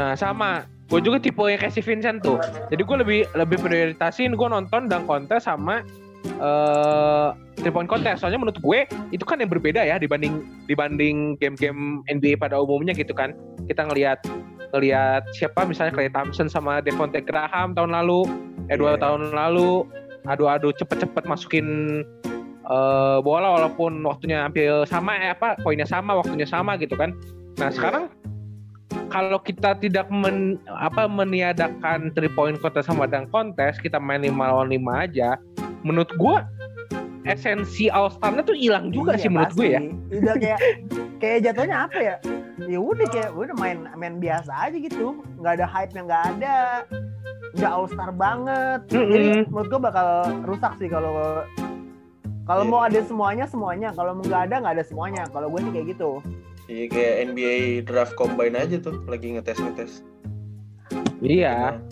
C: Nah sama, gue juga tipe yang kayak si Vincent tuh. Jadi gue lebih lebih prioritasin gue nonton dan kontes sama eh three point contest. Soalnya menurut gue itu kan yang berbeda ya dibanding dibanding game-game NBA pada umumnya gitu kan. Kita ngelihat ngelihat siapa misalnya Clay Thompson sama Devonte Graham tahun lalu, eh dua
A: Iya.
C: tahun lalu, adu-adu cepet-cepet masukin eh bola walaupun waktunya hampir sama eh apa poinnya sama waktunya sama gitu kan. Nah sekarang kalau kita tidak men, apa meniadakan three point contest sama dunk contest, kita main lima lawan lima aja. Menurut gua esensi All Star-nya tuh hilang juga
A: Iya,
C: sih menurut gue ya.
A: Udah kayak kayak jatuhnya apa ya? Ya udah kayak udah main main biasa aja gitu. nggak ada hype yang nggak ada. Nggak all star banget. Jadi
C: Mm-mm.
A: menurut gua bakal rusak sih kalau kalau
E: Iya.
A: mau ada semuanya semuanya. Kalau nggak ada nggak ada semuanya. Kalau gue sih kayak gitu.
E: Iya kayak NBA draft combine aja tuh lagi ngetes-ngetes.
C: Iya,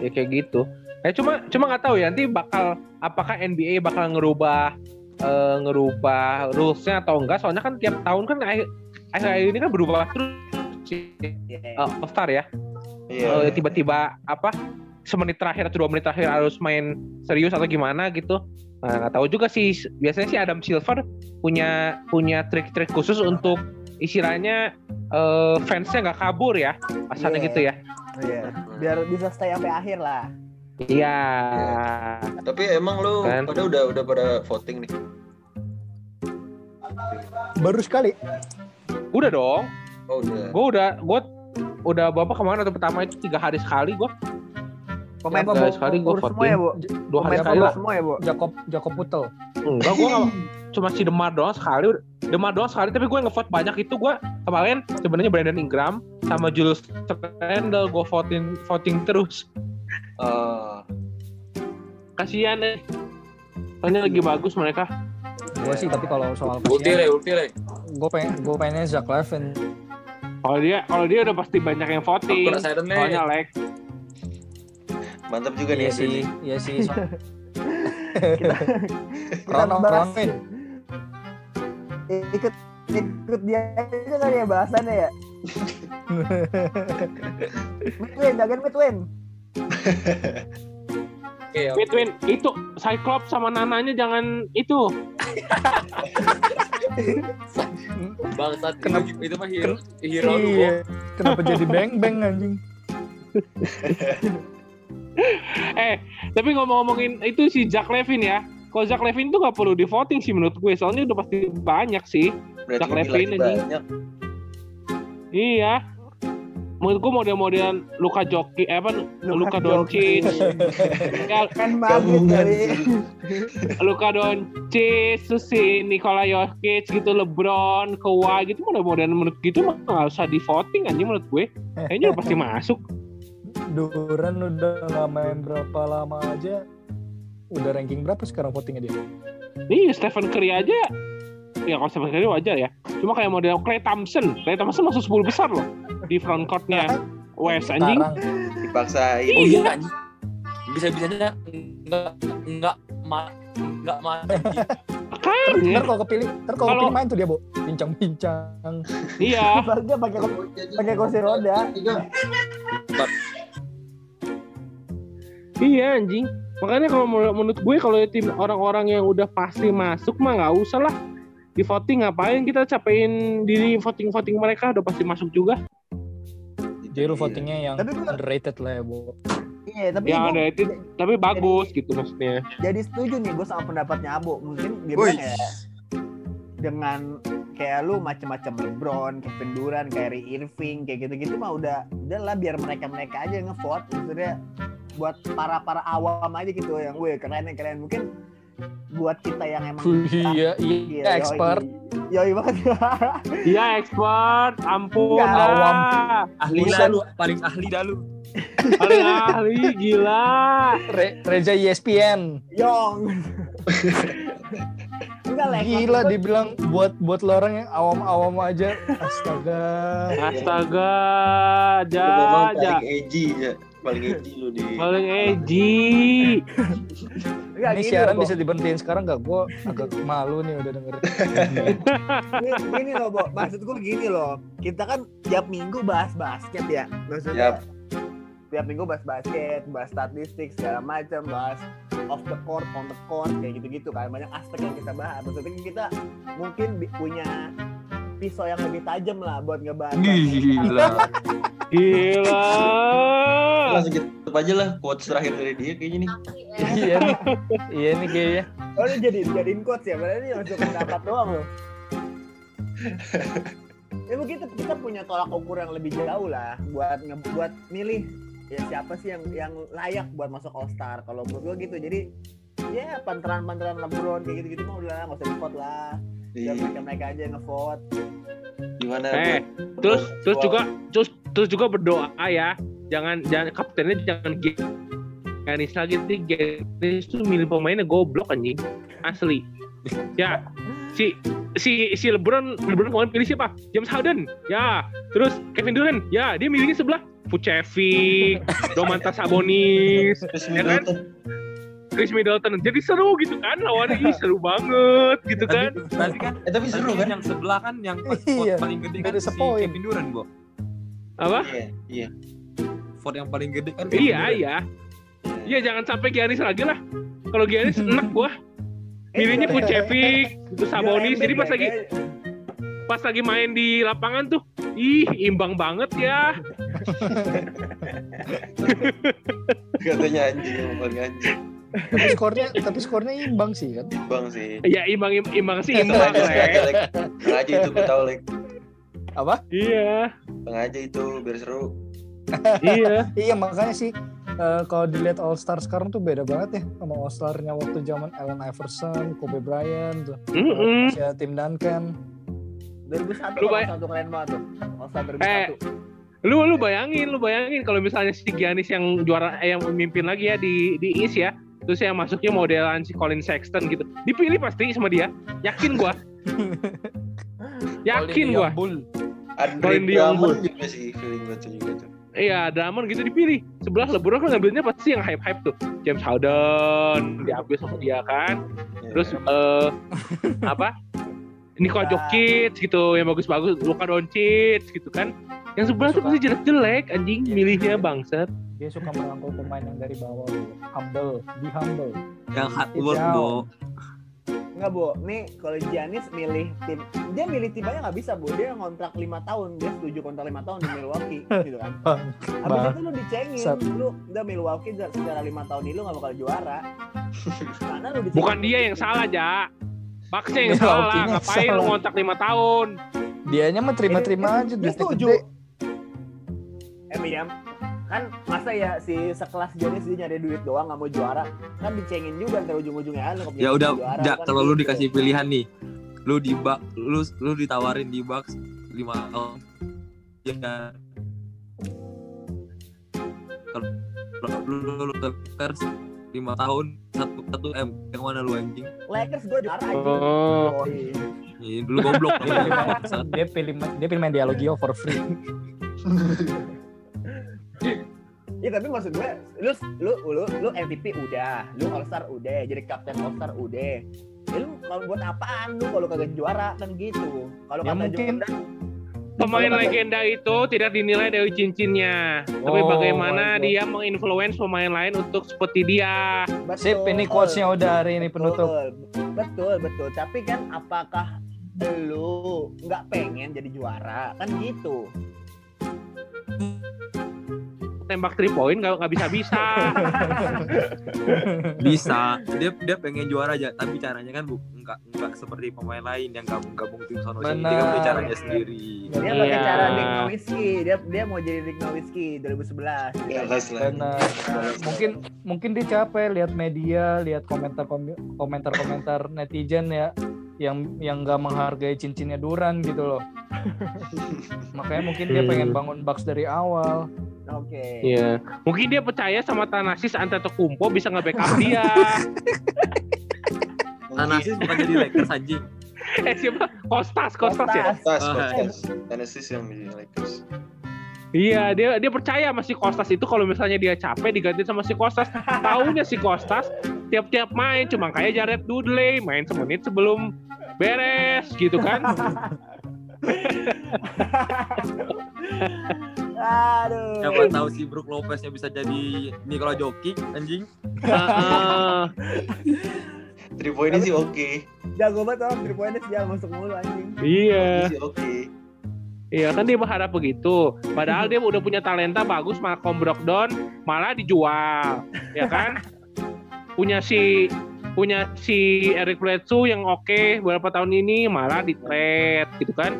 C: ya kayak gitu. Eh cuma cuma nggak tahu ya nanti bakal apakah NBA bakal ngerubah eh, ngerubah rulesnya atau enggak? Soalnya kan tiap tahun kan akhir akhir ini kan berubah terus uh, All Star ya.
E: Iya.
C: Eh, tiba-tiba apa semenit terakhir atau dua menit terakhir harus main serius atau gimana gitu nah nggak tahu juga sih biasanya sih Adam Silver punya punya trik-trik khusus untuk istilahnya eh, fansnya nggak kabur ya asalnya
A: Iya.
C: gitu ya
A: Iya. Biar bisa stay sampai akhir lah.
C: iya
E: Tapi emang lu
C: Kan.
E: pada udah udah pada voting nih.
B: Baru sekali.
C: udah dong
E: Oh udah.
C: gue udah gue udah bapak kemarin atau pertama itu tiga hari sekali gue
A: Pemain pemain
C: sekali gua
A: semua ya, Bu.
C: dua hari sekali lah
A: semua ya, Bu.
B: Jakob Jakob Putel.
C: enggak gue cuma si Demar doang sekali. Demar doang sekali tapi gue ngevote banyak. Itu gue kemarin sebenarnya Brandon Ingram sama Julius Randle gue voting voting terus.
E: Ah,
C: kasihan deh. Soalnya lagi bagus mereka.
B: Gue sih tapi kalau soal
D: Ulti le, ulti le.
B: gue pengen gue pengennya Zach Levin.
C: kalau dia kalau dia udah pasti banyak yang voting. Soalnya like.
E: Mantap juga
B: Iya
E: nih
B: sih, iya sih. So-
A: Kita bahas.
B: Ronvin.
A: Ikut ikut dia aja kali ya bahasannya ya. Midwin, jagain Midwin.
D: Oke.
C: Wait, wait, itu Cyclops sama Nananya jangan itu
D: Bangsat
B: Kenapa-
D: itu, itu mah hero, hero.
B: Iya. Kenapa jadi beng beng anjing?
C: eh tapi ngomong-ngomongin itu si Jack Levin ya kalau Jack Levin tuh gak perlu di voting sih menurut gue soalnya udah pasti banyak sih
E: Berarti
C: Zach anjing.
E: banyak.
C: iya menurut gue model-model Luka Jokic eh, apa Luka Doncic ya,
A: Kan Madrid
E: Gabungan.
A: kali.
C: Luka Doncic terus si Nikola Jokic gitu LeBron Kawhi gitu model-model menurut gitu mah gak usah di voting anjing menurut gue kayaknya udah pasti masuk
B: Duran udah nggak main berapa lama aja udah ranking berapa sekarang votingnya dia?
C: Nih Stephen Curry aja. Ya kalau Stephen Curry wajar ya. Cuma kayak model Clay Thompson. Clay Thompson masuk 10 besar loh di front courtnya West anjing.
B: Sekarang.
E: Dipaksain.
D: Oh iya anjing. Bisa-bisanya enggak enggak ma enggak ma
C: makanya.
B: Ntar kalau kepilih ntar kalau
C: Kalau-
B: kepilih main tuh dia bu bincang-bincang.
C: Iya.
A: Dia pakai pakai kursi roda.
C: iya anjing Makanya kalau menurut menurut gue kalau tim orang-orang yang udah pasti masuk mah nggak usah lah di voting ngapain kita capein diri voting voting mereka udah pasti masuk juga.
B: Jadi lu
E: Iya.
B: votingnya yang
A: Tapi gua-
B: underrated lah ya, Bu.
A: Iya, tapi
C: Ya ada itu tapi bagus gitu maksudnya.
A: jadi setuju nih gue sama pendapatnya Abo. Mungkin dia bilang ya dengan kayak lu macam-macam LeBron, Kevin Durant, Kyrie Irving kayak gitu-gitu mah udah udahlah biar mereka-mereka aja yang ngevote maksudnya buat para para awam aja gitu yang gue keren ya keren mungkin buat kita yang emang
B: Iya, iya,
A: Iya,
B: expert.
A: yoi, yoi banget
C: Iya expert, ampun
A: Enggak,
C: dah.
B: awam.
D: ahli
B: Buset.
D: dah lu paling ahli dah lu
C: Paling ahli gila.
B: Re- Reza E ESPN.
A: Yong enggak lah
B: Gila dibilang buat buat lo orang yang awam-awam aja. Astaga.
C: Astaga, ja, ja.
E: paling edgy ya. Paling edgy lu di.
C: Paling edgy.
A: enggak,
B: Ini
A: gini
B: siaran
A: loh,
B: bisa diberhentiin sekarang gak? Gue agak malu nih udah denger.
A: Gini, gini loh, Bo. Maksud gue gini loh. Kita kan tiap minggu bahas basket ya. Maksudnya
E: Yap.
A: tiap minggu bahas basket, bahas statistik segala macam, bahas off the court, on the court kayak gitu-gitu kan. Banyak aspek yang kita bahas. Maksudnya kita mungkin punya pisau yang lebih tajam lah buat ngebahas.
D: gila
C: Gila.
E: Langsung kita tutup aja lah quotes terakhir dari dia kayaknya nih.
B: iya nih. Iya nih kayaknya.
A: Oh, lu jadi jadiin coach ya? Berarti ini masuk pendapat doang loh. ya mungkin kita, kita punya tolak ukur yang lebih jauh lah buat nge- buat milih ya siapa sih yang yang layak buat masuk All Star kalau menurut gua gitu jadi ya panteran-panteran LeBron kayak gitu-gitu mah udah nggak usah di vote lah biar
E: Iya.
A: mereka mereka aja yang nge-vote
E: Gimana?
C: Eh,
E: buat-
C: terus
E: buat-
C: terus juga terus terus juga berdoa ya. Jangan jangan kaptennya jangan Giannis lagi nih Giannis tuh milih pemainnya goblok anjing. Asli. Ya, si si si LeBron LeBron kemarin pilih siapa? James Harden. Ya, terus Kevin Durant. Ya, dia milihnya sebelah Vucevic, Domantas Sabonis,
E: Chris
C: ya kan? Chris Middleton. Jadi seru gitu kan lawannya ih, seru banget gitu kan.
D: tadi kan
E: Eh tapi seru
D: tadi
E: kan?
D: yang sebelah kan yang vote
B: Iya,
D: paling gede kan si
B: sepoin.
D: Kevin Durant, Bo.
C: Apa?
E: Iya, iya.
D: Vote yang paling gede kan Kevin
C: Iya,
D: Durant.
C: iya. Iya, jangan sampai Giannis lagi lah. Kalau Giannis enak gua. Milihnya
A: Eh,
C: Vucevic, itu Sabonis. Jadi pas lagi pas lagi main di lapangan tuh, ih imbang banget ya.
E: Katanya anjing paling anjing.
B: Tapi skornya tapi skornya imbang sih kan.
E: Bang sih.
C: Ya imbang imbang sih imbang
E: aja sengaja,
C: lah.
E: Lek. Aja itu gue tau, Lek.
B: Apa?
C: Iya,
E: Tengah aja itu biar seru.
C: iya.
B: Iya makanya sih eh, kalau dilihat All Star sekarang tuh beda banget ya sama All Star-nya waktu zaman Allen Iverson, Kobe Bryant tuh.
C: Mm-mm.
B: Masih ada Tim Duncan.
A: 2001
C: Lu bay-
A: satu keren banget tuh All Star 2001
C: Eh, Lu lu bayangin, lu bayangin kalau misalnya si Giannis yang juara eh, yang memimpin lagi ya di di East ya. Terus yang masuknya modelan si Colin Sexton gitu. Dipilih pasti sama dia. Yakin gua. Yakin gua. Colin Dion
E: Drummond juga sih feeling gue tuh juga tuh.
C: Iya, Drummond gitu dipilih. Sebelah LeBron kan ngambilnya pasti yang hype-hype tuh. James Harden diambil sama dia kan.
E: Iya.
C: Terus eh apa? Nikola Jokic gitu yang bagus-bagus, Luka Doncic gitu kan. Yang sebelah tuh pasti jelek-jelek anjing milihnya bangsat.
B: Dia suka merangkul pemain yang dari bawah. Bro. Humble, be humble.
D: Yang hard work. Bo.
A: Enggak, Bu. Nih kalau Giannis milih tim, dia milih tim aja nggak bisa, Bu. Dia ngontrak 5 tahun, dia setuju kontrak 5 tahun di Milwaukee, gitu kan. Habis
B: Bang.
A: itu lu dicengin,
B: Sat.
A: lu udah Milwaukee se- secara 5 tahun ini lu gak bakal juara. Karena lu dicengin.
C: Bukan dia yang salah, Ja. Bucksnya yang salah.
B: yang
C: Ngapain lu
B: salah.
C: ngontrak 5 tahun?
B: Dianya mah terima-terima aja
A: setuju.
B: gede.
A: Eh, Miriam, kan masa ya si sekelas Giannis dia nyari duit doang gak mau juara kan dicengin juga ntar ujung-ujungnya ah, lu
D: Ya
A: bisa
D: udah,
A: juara,
D: Ja,
A: kan
D: kalau lu
A: gitu.
D: dikasih pilihan nih, lu di bak, lu lu ditawarin di Bucks 5 tahun. Ya kan. Kalau kalau lu lu, lu Lakers 5 tahun 1 1 M, yang mana lu anjing?
A: Lakers gue juara aja
C: Oh.
D: Iya, dulu goblok.
B: Dia pilih dia pilih dia pilih main dialogio for free.
A: Iya tapi maksud gue, lu lu lu lu MVP udah, lu All Star udah, jadi kapten All Star udah. Ya lu kalau buat apaan lu kalau kagak juara kan gitu. Kalau
B: Ya
A: kata
B: mungkin-
A: Jordan,
C: pemain legenda itu tidak dinilai dari cincinnya, tapi
B: Oh,
C: bagaimana
B: my God.
C: dia menginfluence pemain lain untuk seperti dia.
B: Sip, ini quotes-nya udah hari ini penutup.
A: Betul, betul, betul. Tapi kan apakah lu nggak pengen jadi juara? Kan gitu.
C: Tembak three point nggak nggak bisa bisa.
D: bisa dia dia pengen juara aja tapi caranya kan bu nggak nggak seperti pemain lain yang gabung gabung tim sono sini dia kan punya caranya sendiri
A: Dia
C: Iya.
A: pakai cara Dick Nowitzki. Dia dia mau jadi Dick Nowitzki 2011.
E: Jelas lah.
B: Benar. mungkin mungkin dia capek lihat media, lihat komentar komentar komentar netizen ya yang yang nggak menghargai cincinnya Duran gitu loh. Makanya mungkin dia pengen bangun Bucks dari awal.
A: Oke.
C: Iya. Mungkin dia percaya sama Thanasis Antetokounmpo bisa nge-backup dia.
D: Thanasis bukan jadi Lakers anjing
C: eh siapa? Kostas, Kostas ya.
A: Kostas.
E: Tas,
D: Ah.
E: Kostas. Tennessee yang di Lakers.
C: Iya, dia dia percaya sama si Kostas itu kalau misalnya dia capek diganti sama si Kostas. Taunya si Kostas tiap-tiap main cuma kayak Jared Dudley main semenit sebelum beres gitu kan.
A: Aduh.
D: siapa tahu si Brook Lopeznya bisa jadi Nikola Jokic anjing
C: Heeh.
E: Three point sih oke.
A: Jago banget orang 3 pointers dia masuk mulu anjing.
C: iya.
E: Sih oke.
C: Iya kan dia berharap begitu. Padahal dia udah punya talenta bagus Malcolm Brogdon malah dijual, ya kan? Punya si punya si Eric Bledsoe yang oke beberapa tahun ini malah di trade gitu kan.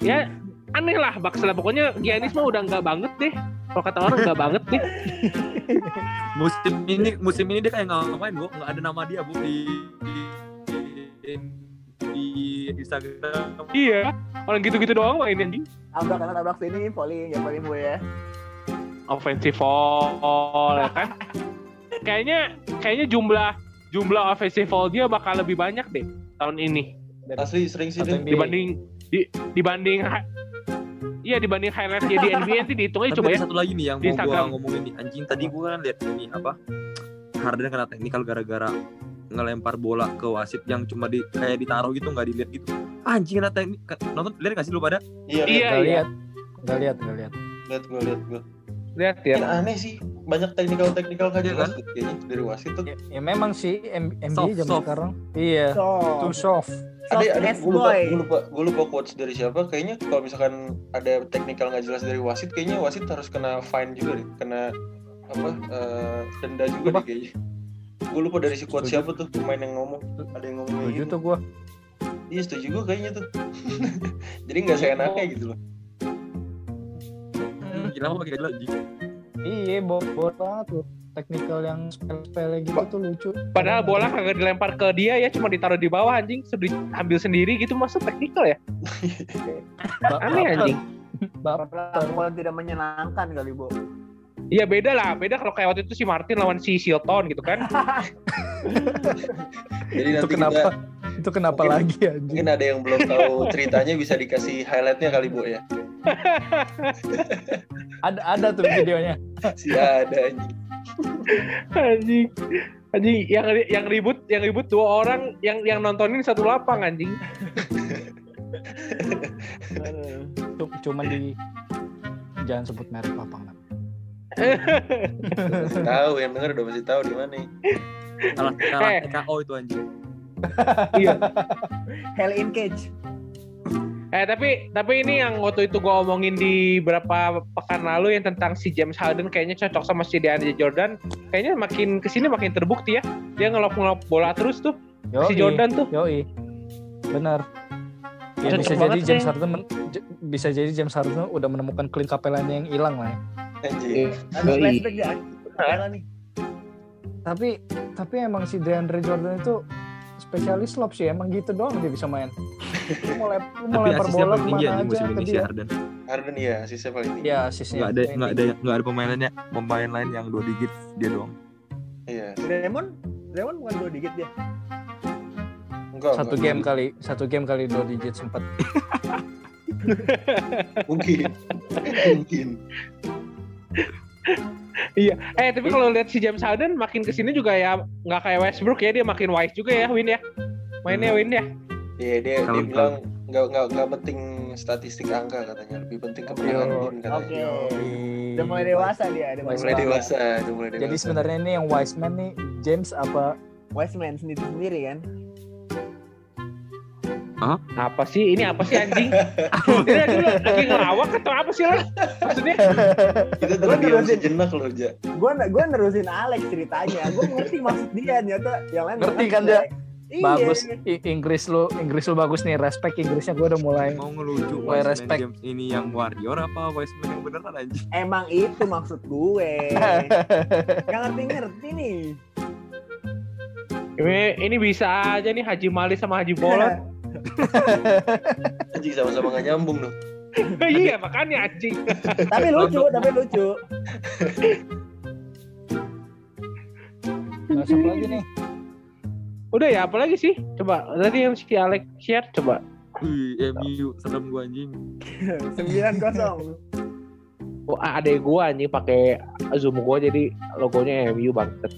C: Ya aneh lah Bucks lah pokoknya Giannis mah udah nggak banget deh. Kalau kata orang nggak banget deh.
D: musim ini musim ini dia kayak nggak ngapain bu nggak ada nama dia bu di di, di Instagram
C: Iya. Orang gitu-gitu doang main anjing.
A: Tabrak karena tabrak sini volley ya paling gue ya.
C: Offensive foul ya kan. Kayaknya kayaknya jumlah jumlah offensive foul dia bakal lebih banyak deh tahun ini.
E: Asli sering sih
C: dibanding di, dibanding iya dibanding highlight di NBA nanti dihitungnya coba ya
D: satu lagi nih yang
C: Di
D: mau gua ngomongin nih anjing tadi gua kan lihat ini apa Harden kena teknikal gara-gara ngelempar bola ke wasit yang cuma di kayak ditaruh gitu nggak dilihat gitu anjing kena teknik nonton lihat nggak sih lu pada
E: Iya,
C: Iya,
B: Gak
C: iya.
B: lihat, gak lihat, gak lihat.
E: lihat gue lihat gue.
C: Lihat
E: Yang
C: ya
E: aneh sih, banyak teknikal teknikal nggak
D: Iya
E: jelas
D: kan?
E: kayaknya dari wasit tuh.
B: Ya, ya memang sih M- NBA
D: Soft,
B: zaman
D: soft.
B: sekarang. Iya, soft.
E: Ada
A: soft
E: ada
A: ass
E: gue lupa, gue lupa, gue lupa quotes dari siapa. Kayaknya kalau misalkan ada teknikal nggak jelas dari wasit, kayaknya wasit harus kena fine juga deh, kena apa eh, denda juga
B: Apa?
E: deh kayaknya. Gue lupa dari si quote
B: Setuju.
E: siapa tuh pemain yang ngomong. Ada yang ngomong
B: Setuju tuh gua.
E: Iya setuju gue kayaknya tuh. Jadi nggak seenaknya gitu loh.
D: Gila apa kayak lagi
B: Iya, bobot banget tuh. Teknikal yang sepele-sepele gitu tuh lucu.
C: padahal bola kagak dilempar ke dia ya cuma ditaruh di bawah anjing sudah ambil sendiri gitu masa teknikal ya
B: Ba-
C: aneh anjing
B: baper.
A: Perlakuan tidak menyenangkan kali, Bu.
C: iya beda lah beda kalau kayak waktu itu si Martin lawan si Shilton gitu kan
E: Jadi
B: Itu
E: nanti
B: kenapa?
E: kita
B: Itu kenapa
E: Mungkin-
B: lagi anjing?
E: mungkin ada yang belum tahu ceritanya bisa dikasih highlightnya kali bu ya.
B: Ada ada tuh videonya.
E: Si ada anjing.
C: anjing anjing yang yang ribut yang ribut dua orang yang yang nontonin satu lapang anjing
B: Cu- Cuman di jangan sebut merek lapang lah.
E: Tahu yang denger udah masih tahu di mana. nih.
D: kalah kalah
C: Eh.
D: TKO itu anjing
A: Hell in cage.
C: Eh tapi tapi ini yang waktu itu gua omongin di berapa pekan lalu yang tentang si James Harden kayaknya cocok sama si DeAndre Jordan. Kayaknya makin ke sini makin terbukti ya. Dia ngelop-ngelop bola terus tuh
B: Yoi,
C: si Jordan tuh.
B: Yoi. Benar. Ya,
C: Cocok
B: bisa jadi James
C: sih.
B: Harden men- j- bisa jadi James Harden udah menemukan Clint Capela yang hilang lah ya. Tapi tapi emang si DeAndre Jordan itu spesialis lob sih emang gitu doang dia bisa main. Lu mau, lep, lu mau
D: tapi
B: lempar
D: asisnya
B: bola
D: paling tinggi
B: aja
D: musim ini si. Harden
E: Harden iya, sisa paling tinggi.
B: Ya asisnya.
D: nggak ada nggak ada nggak ada pemain lainnya pemain lain yang dua digit dia doang
E: Iya.
A: Raymond, Raymond bukan dua digit dia.
E: Enggak.
B: Satu
E: enggak.
B: game kali, satu game kali dua digit sempat.
E: Mungkin. Mungkin.
C: Eh tapi kalau lihat si James Harden makin ke sini juga ya nggak kayak Westbrook ya dia makin wise juga ya Win ya. Mainnya Win ya.
E: Iya dia dia bilang nggak nggak nggak penting statistik angka katanya lebih penting kemenangan tim katanya.
A: Oke. Udah mulai dewasa dia, udah mulai
E: Mulai
A: dewasa.
E: dewasa, udah mulai dewasa.
B: Jadi sebenarnya ini yang wise man nih James apa
A: Wiseman sendiri sendiri kan.
C: Apa sih? Ini apa sih anjing? Ini lagi, lagi ngelawak atau apa sih lah? Maksudnya?
E: kita
A: Gua
E: terdiam
A: terusin.
E: sejenak loh, Ja.
A: Gue gue nerusin Alex ceritanya. Gue ngerti maksud dia nyata yang lain
B: Ngerti kan,
A: ngerti. Iya.
B: bagus I- Inggris lu Inggris lu bagus nih respect Inggrisnya gue udah mulai
D: Mau ngelucu Wiseman
B: respect?
D: James ini yang warrior apa Wiseman yang beneran anjing?
A: Emang itu maksud gue. yang ngerti ngerti nih.
C: Ini, ini bisa aja nih Haji Mali sama Haji Bolot.
E: Anjing sama-sama gak nyambung dong.
C: iya makanya anjing.
A: tapi lucu, tapi lucu.
B: masuk lagi nih
C: Udah ya apalagi sih? Coba tadi yang si Alex share coba.
D: Wih, MU serem gua anjing.
A: Sembilan kosong.
C: Oh, adek gua anjing pakai zoom gua jadi logonya MU banget.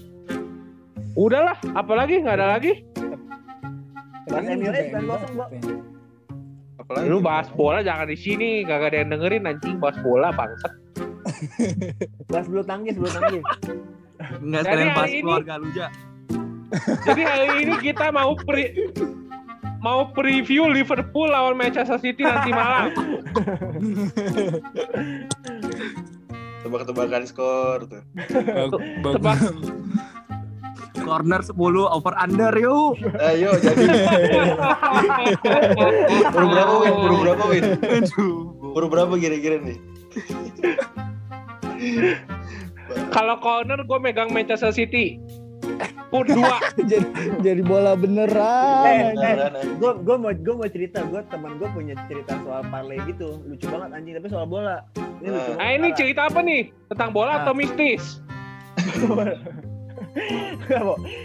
C: Udahlah, apalagi nggak ada lagi.
A: Pas MU aja sembilan kosong.
E: Apalagi
C: Lu bahas bola jangan di sini, kagak ada yang dengerin anjing bahas bola bangsat.
A: Bahas bulu tangkis, bulu tangkis.
D: Enggak sekalian
C: ini-
D: keluarga lu, Ja.
C: Jadi hari ini kita mau pre mau preview Liverpool lawan Manchester City nanti malam.
E: tebak-tebakan skor tuh.
C: Tebak
D: Corner 10 over under yuk.
E: Ayo jadi baru berapa win? Baru berapa win? Baru berapa kira-kira nih?
C: Kalau corner gue megang Manchester City. Put dua.
B: jadi jadi bola
A: Eh,
B: beneran
E: Beneran, anjing.
A: gue gue mau gue mau cerita gue teman gue punya cerita soal parlay gitu lucu banget anjing tapi soal bola ini lucu
C: Nah ini cerita apa nih? Tentang bola
A: Ah.
C: atau mistis?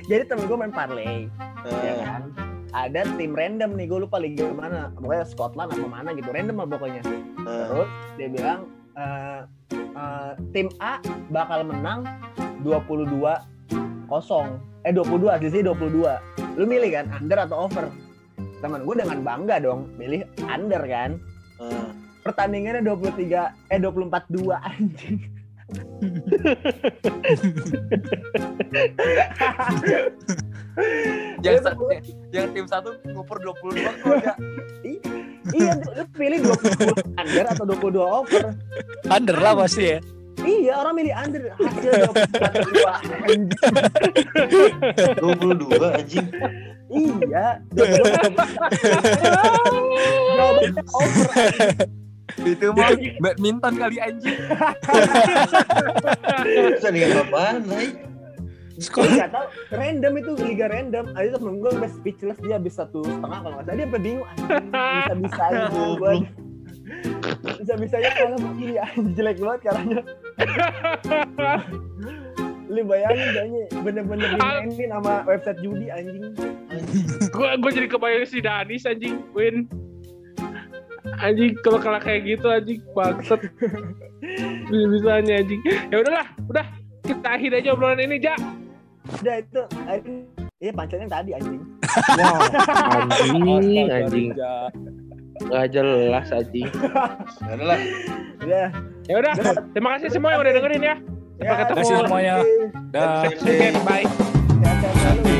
A: Jadi temen gue main parlay ya
E: Nah,
A: kan ada tim random nih gue lupa liga mana pokoknya Scotland apa mana gitu random lah pokoknya
E: nah.
A: terus dia bilang eh, eh, tim A bakal menang 22 kosong. Eh 22 aslinya 22 lu milih kan under atau over? Teman gue dengan bangga dong milih under kan?
E: Nah.
A: pertandingannya 23 eh 24 2 anjing.
D: Yang, yang tim satu nguper 22 gol, Ja.
A: iya lu pilih 20 under atau 22 over?
B: Under lah pasti ya
A: iya orang milih under hasil 24 2 anjing
E: 22 anjing.
A: iya 22 jawabannya over
D: Itu mah. badminton kali anjing.
E: Bisa apaan, Nay?
A: Gue nggak tahu. Random itu liga random. Ada itu temen gue sampai speechless dia habis satu setengah kalau nggak salah. Dia sampai bingung bisa bisanya gue bisa bisanya kalau begini anjing jelek banget caranya lu bayangin kayaknya bener-bener dimainin sama website judi anjing
C: Gue gue jadi kebayang si Danis anjing win. Anjing kalau kalah kayak gitu anjing bangsat. Bisa-bisanya anjing. Ya udahlah, udah kita akhir aja obrolan ini, Ja.
A: udah itu hari iya pancelnya tadi anjing
C: Wah, anjing, anjing. Gak jelas anjing.
E: Ya udah lah.
C: Ya udah, terima kasih semua yang udah dengerin ya. Sampai ketemu.
B: Terima kasih semuanya. Dah.
C: Bye.
A: Selalu.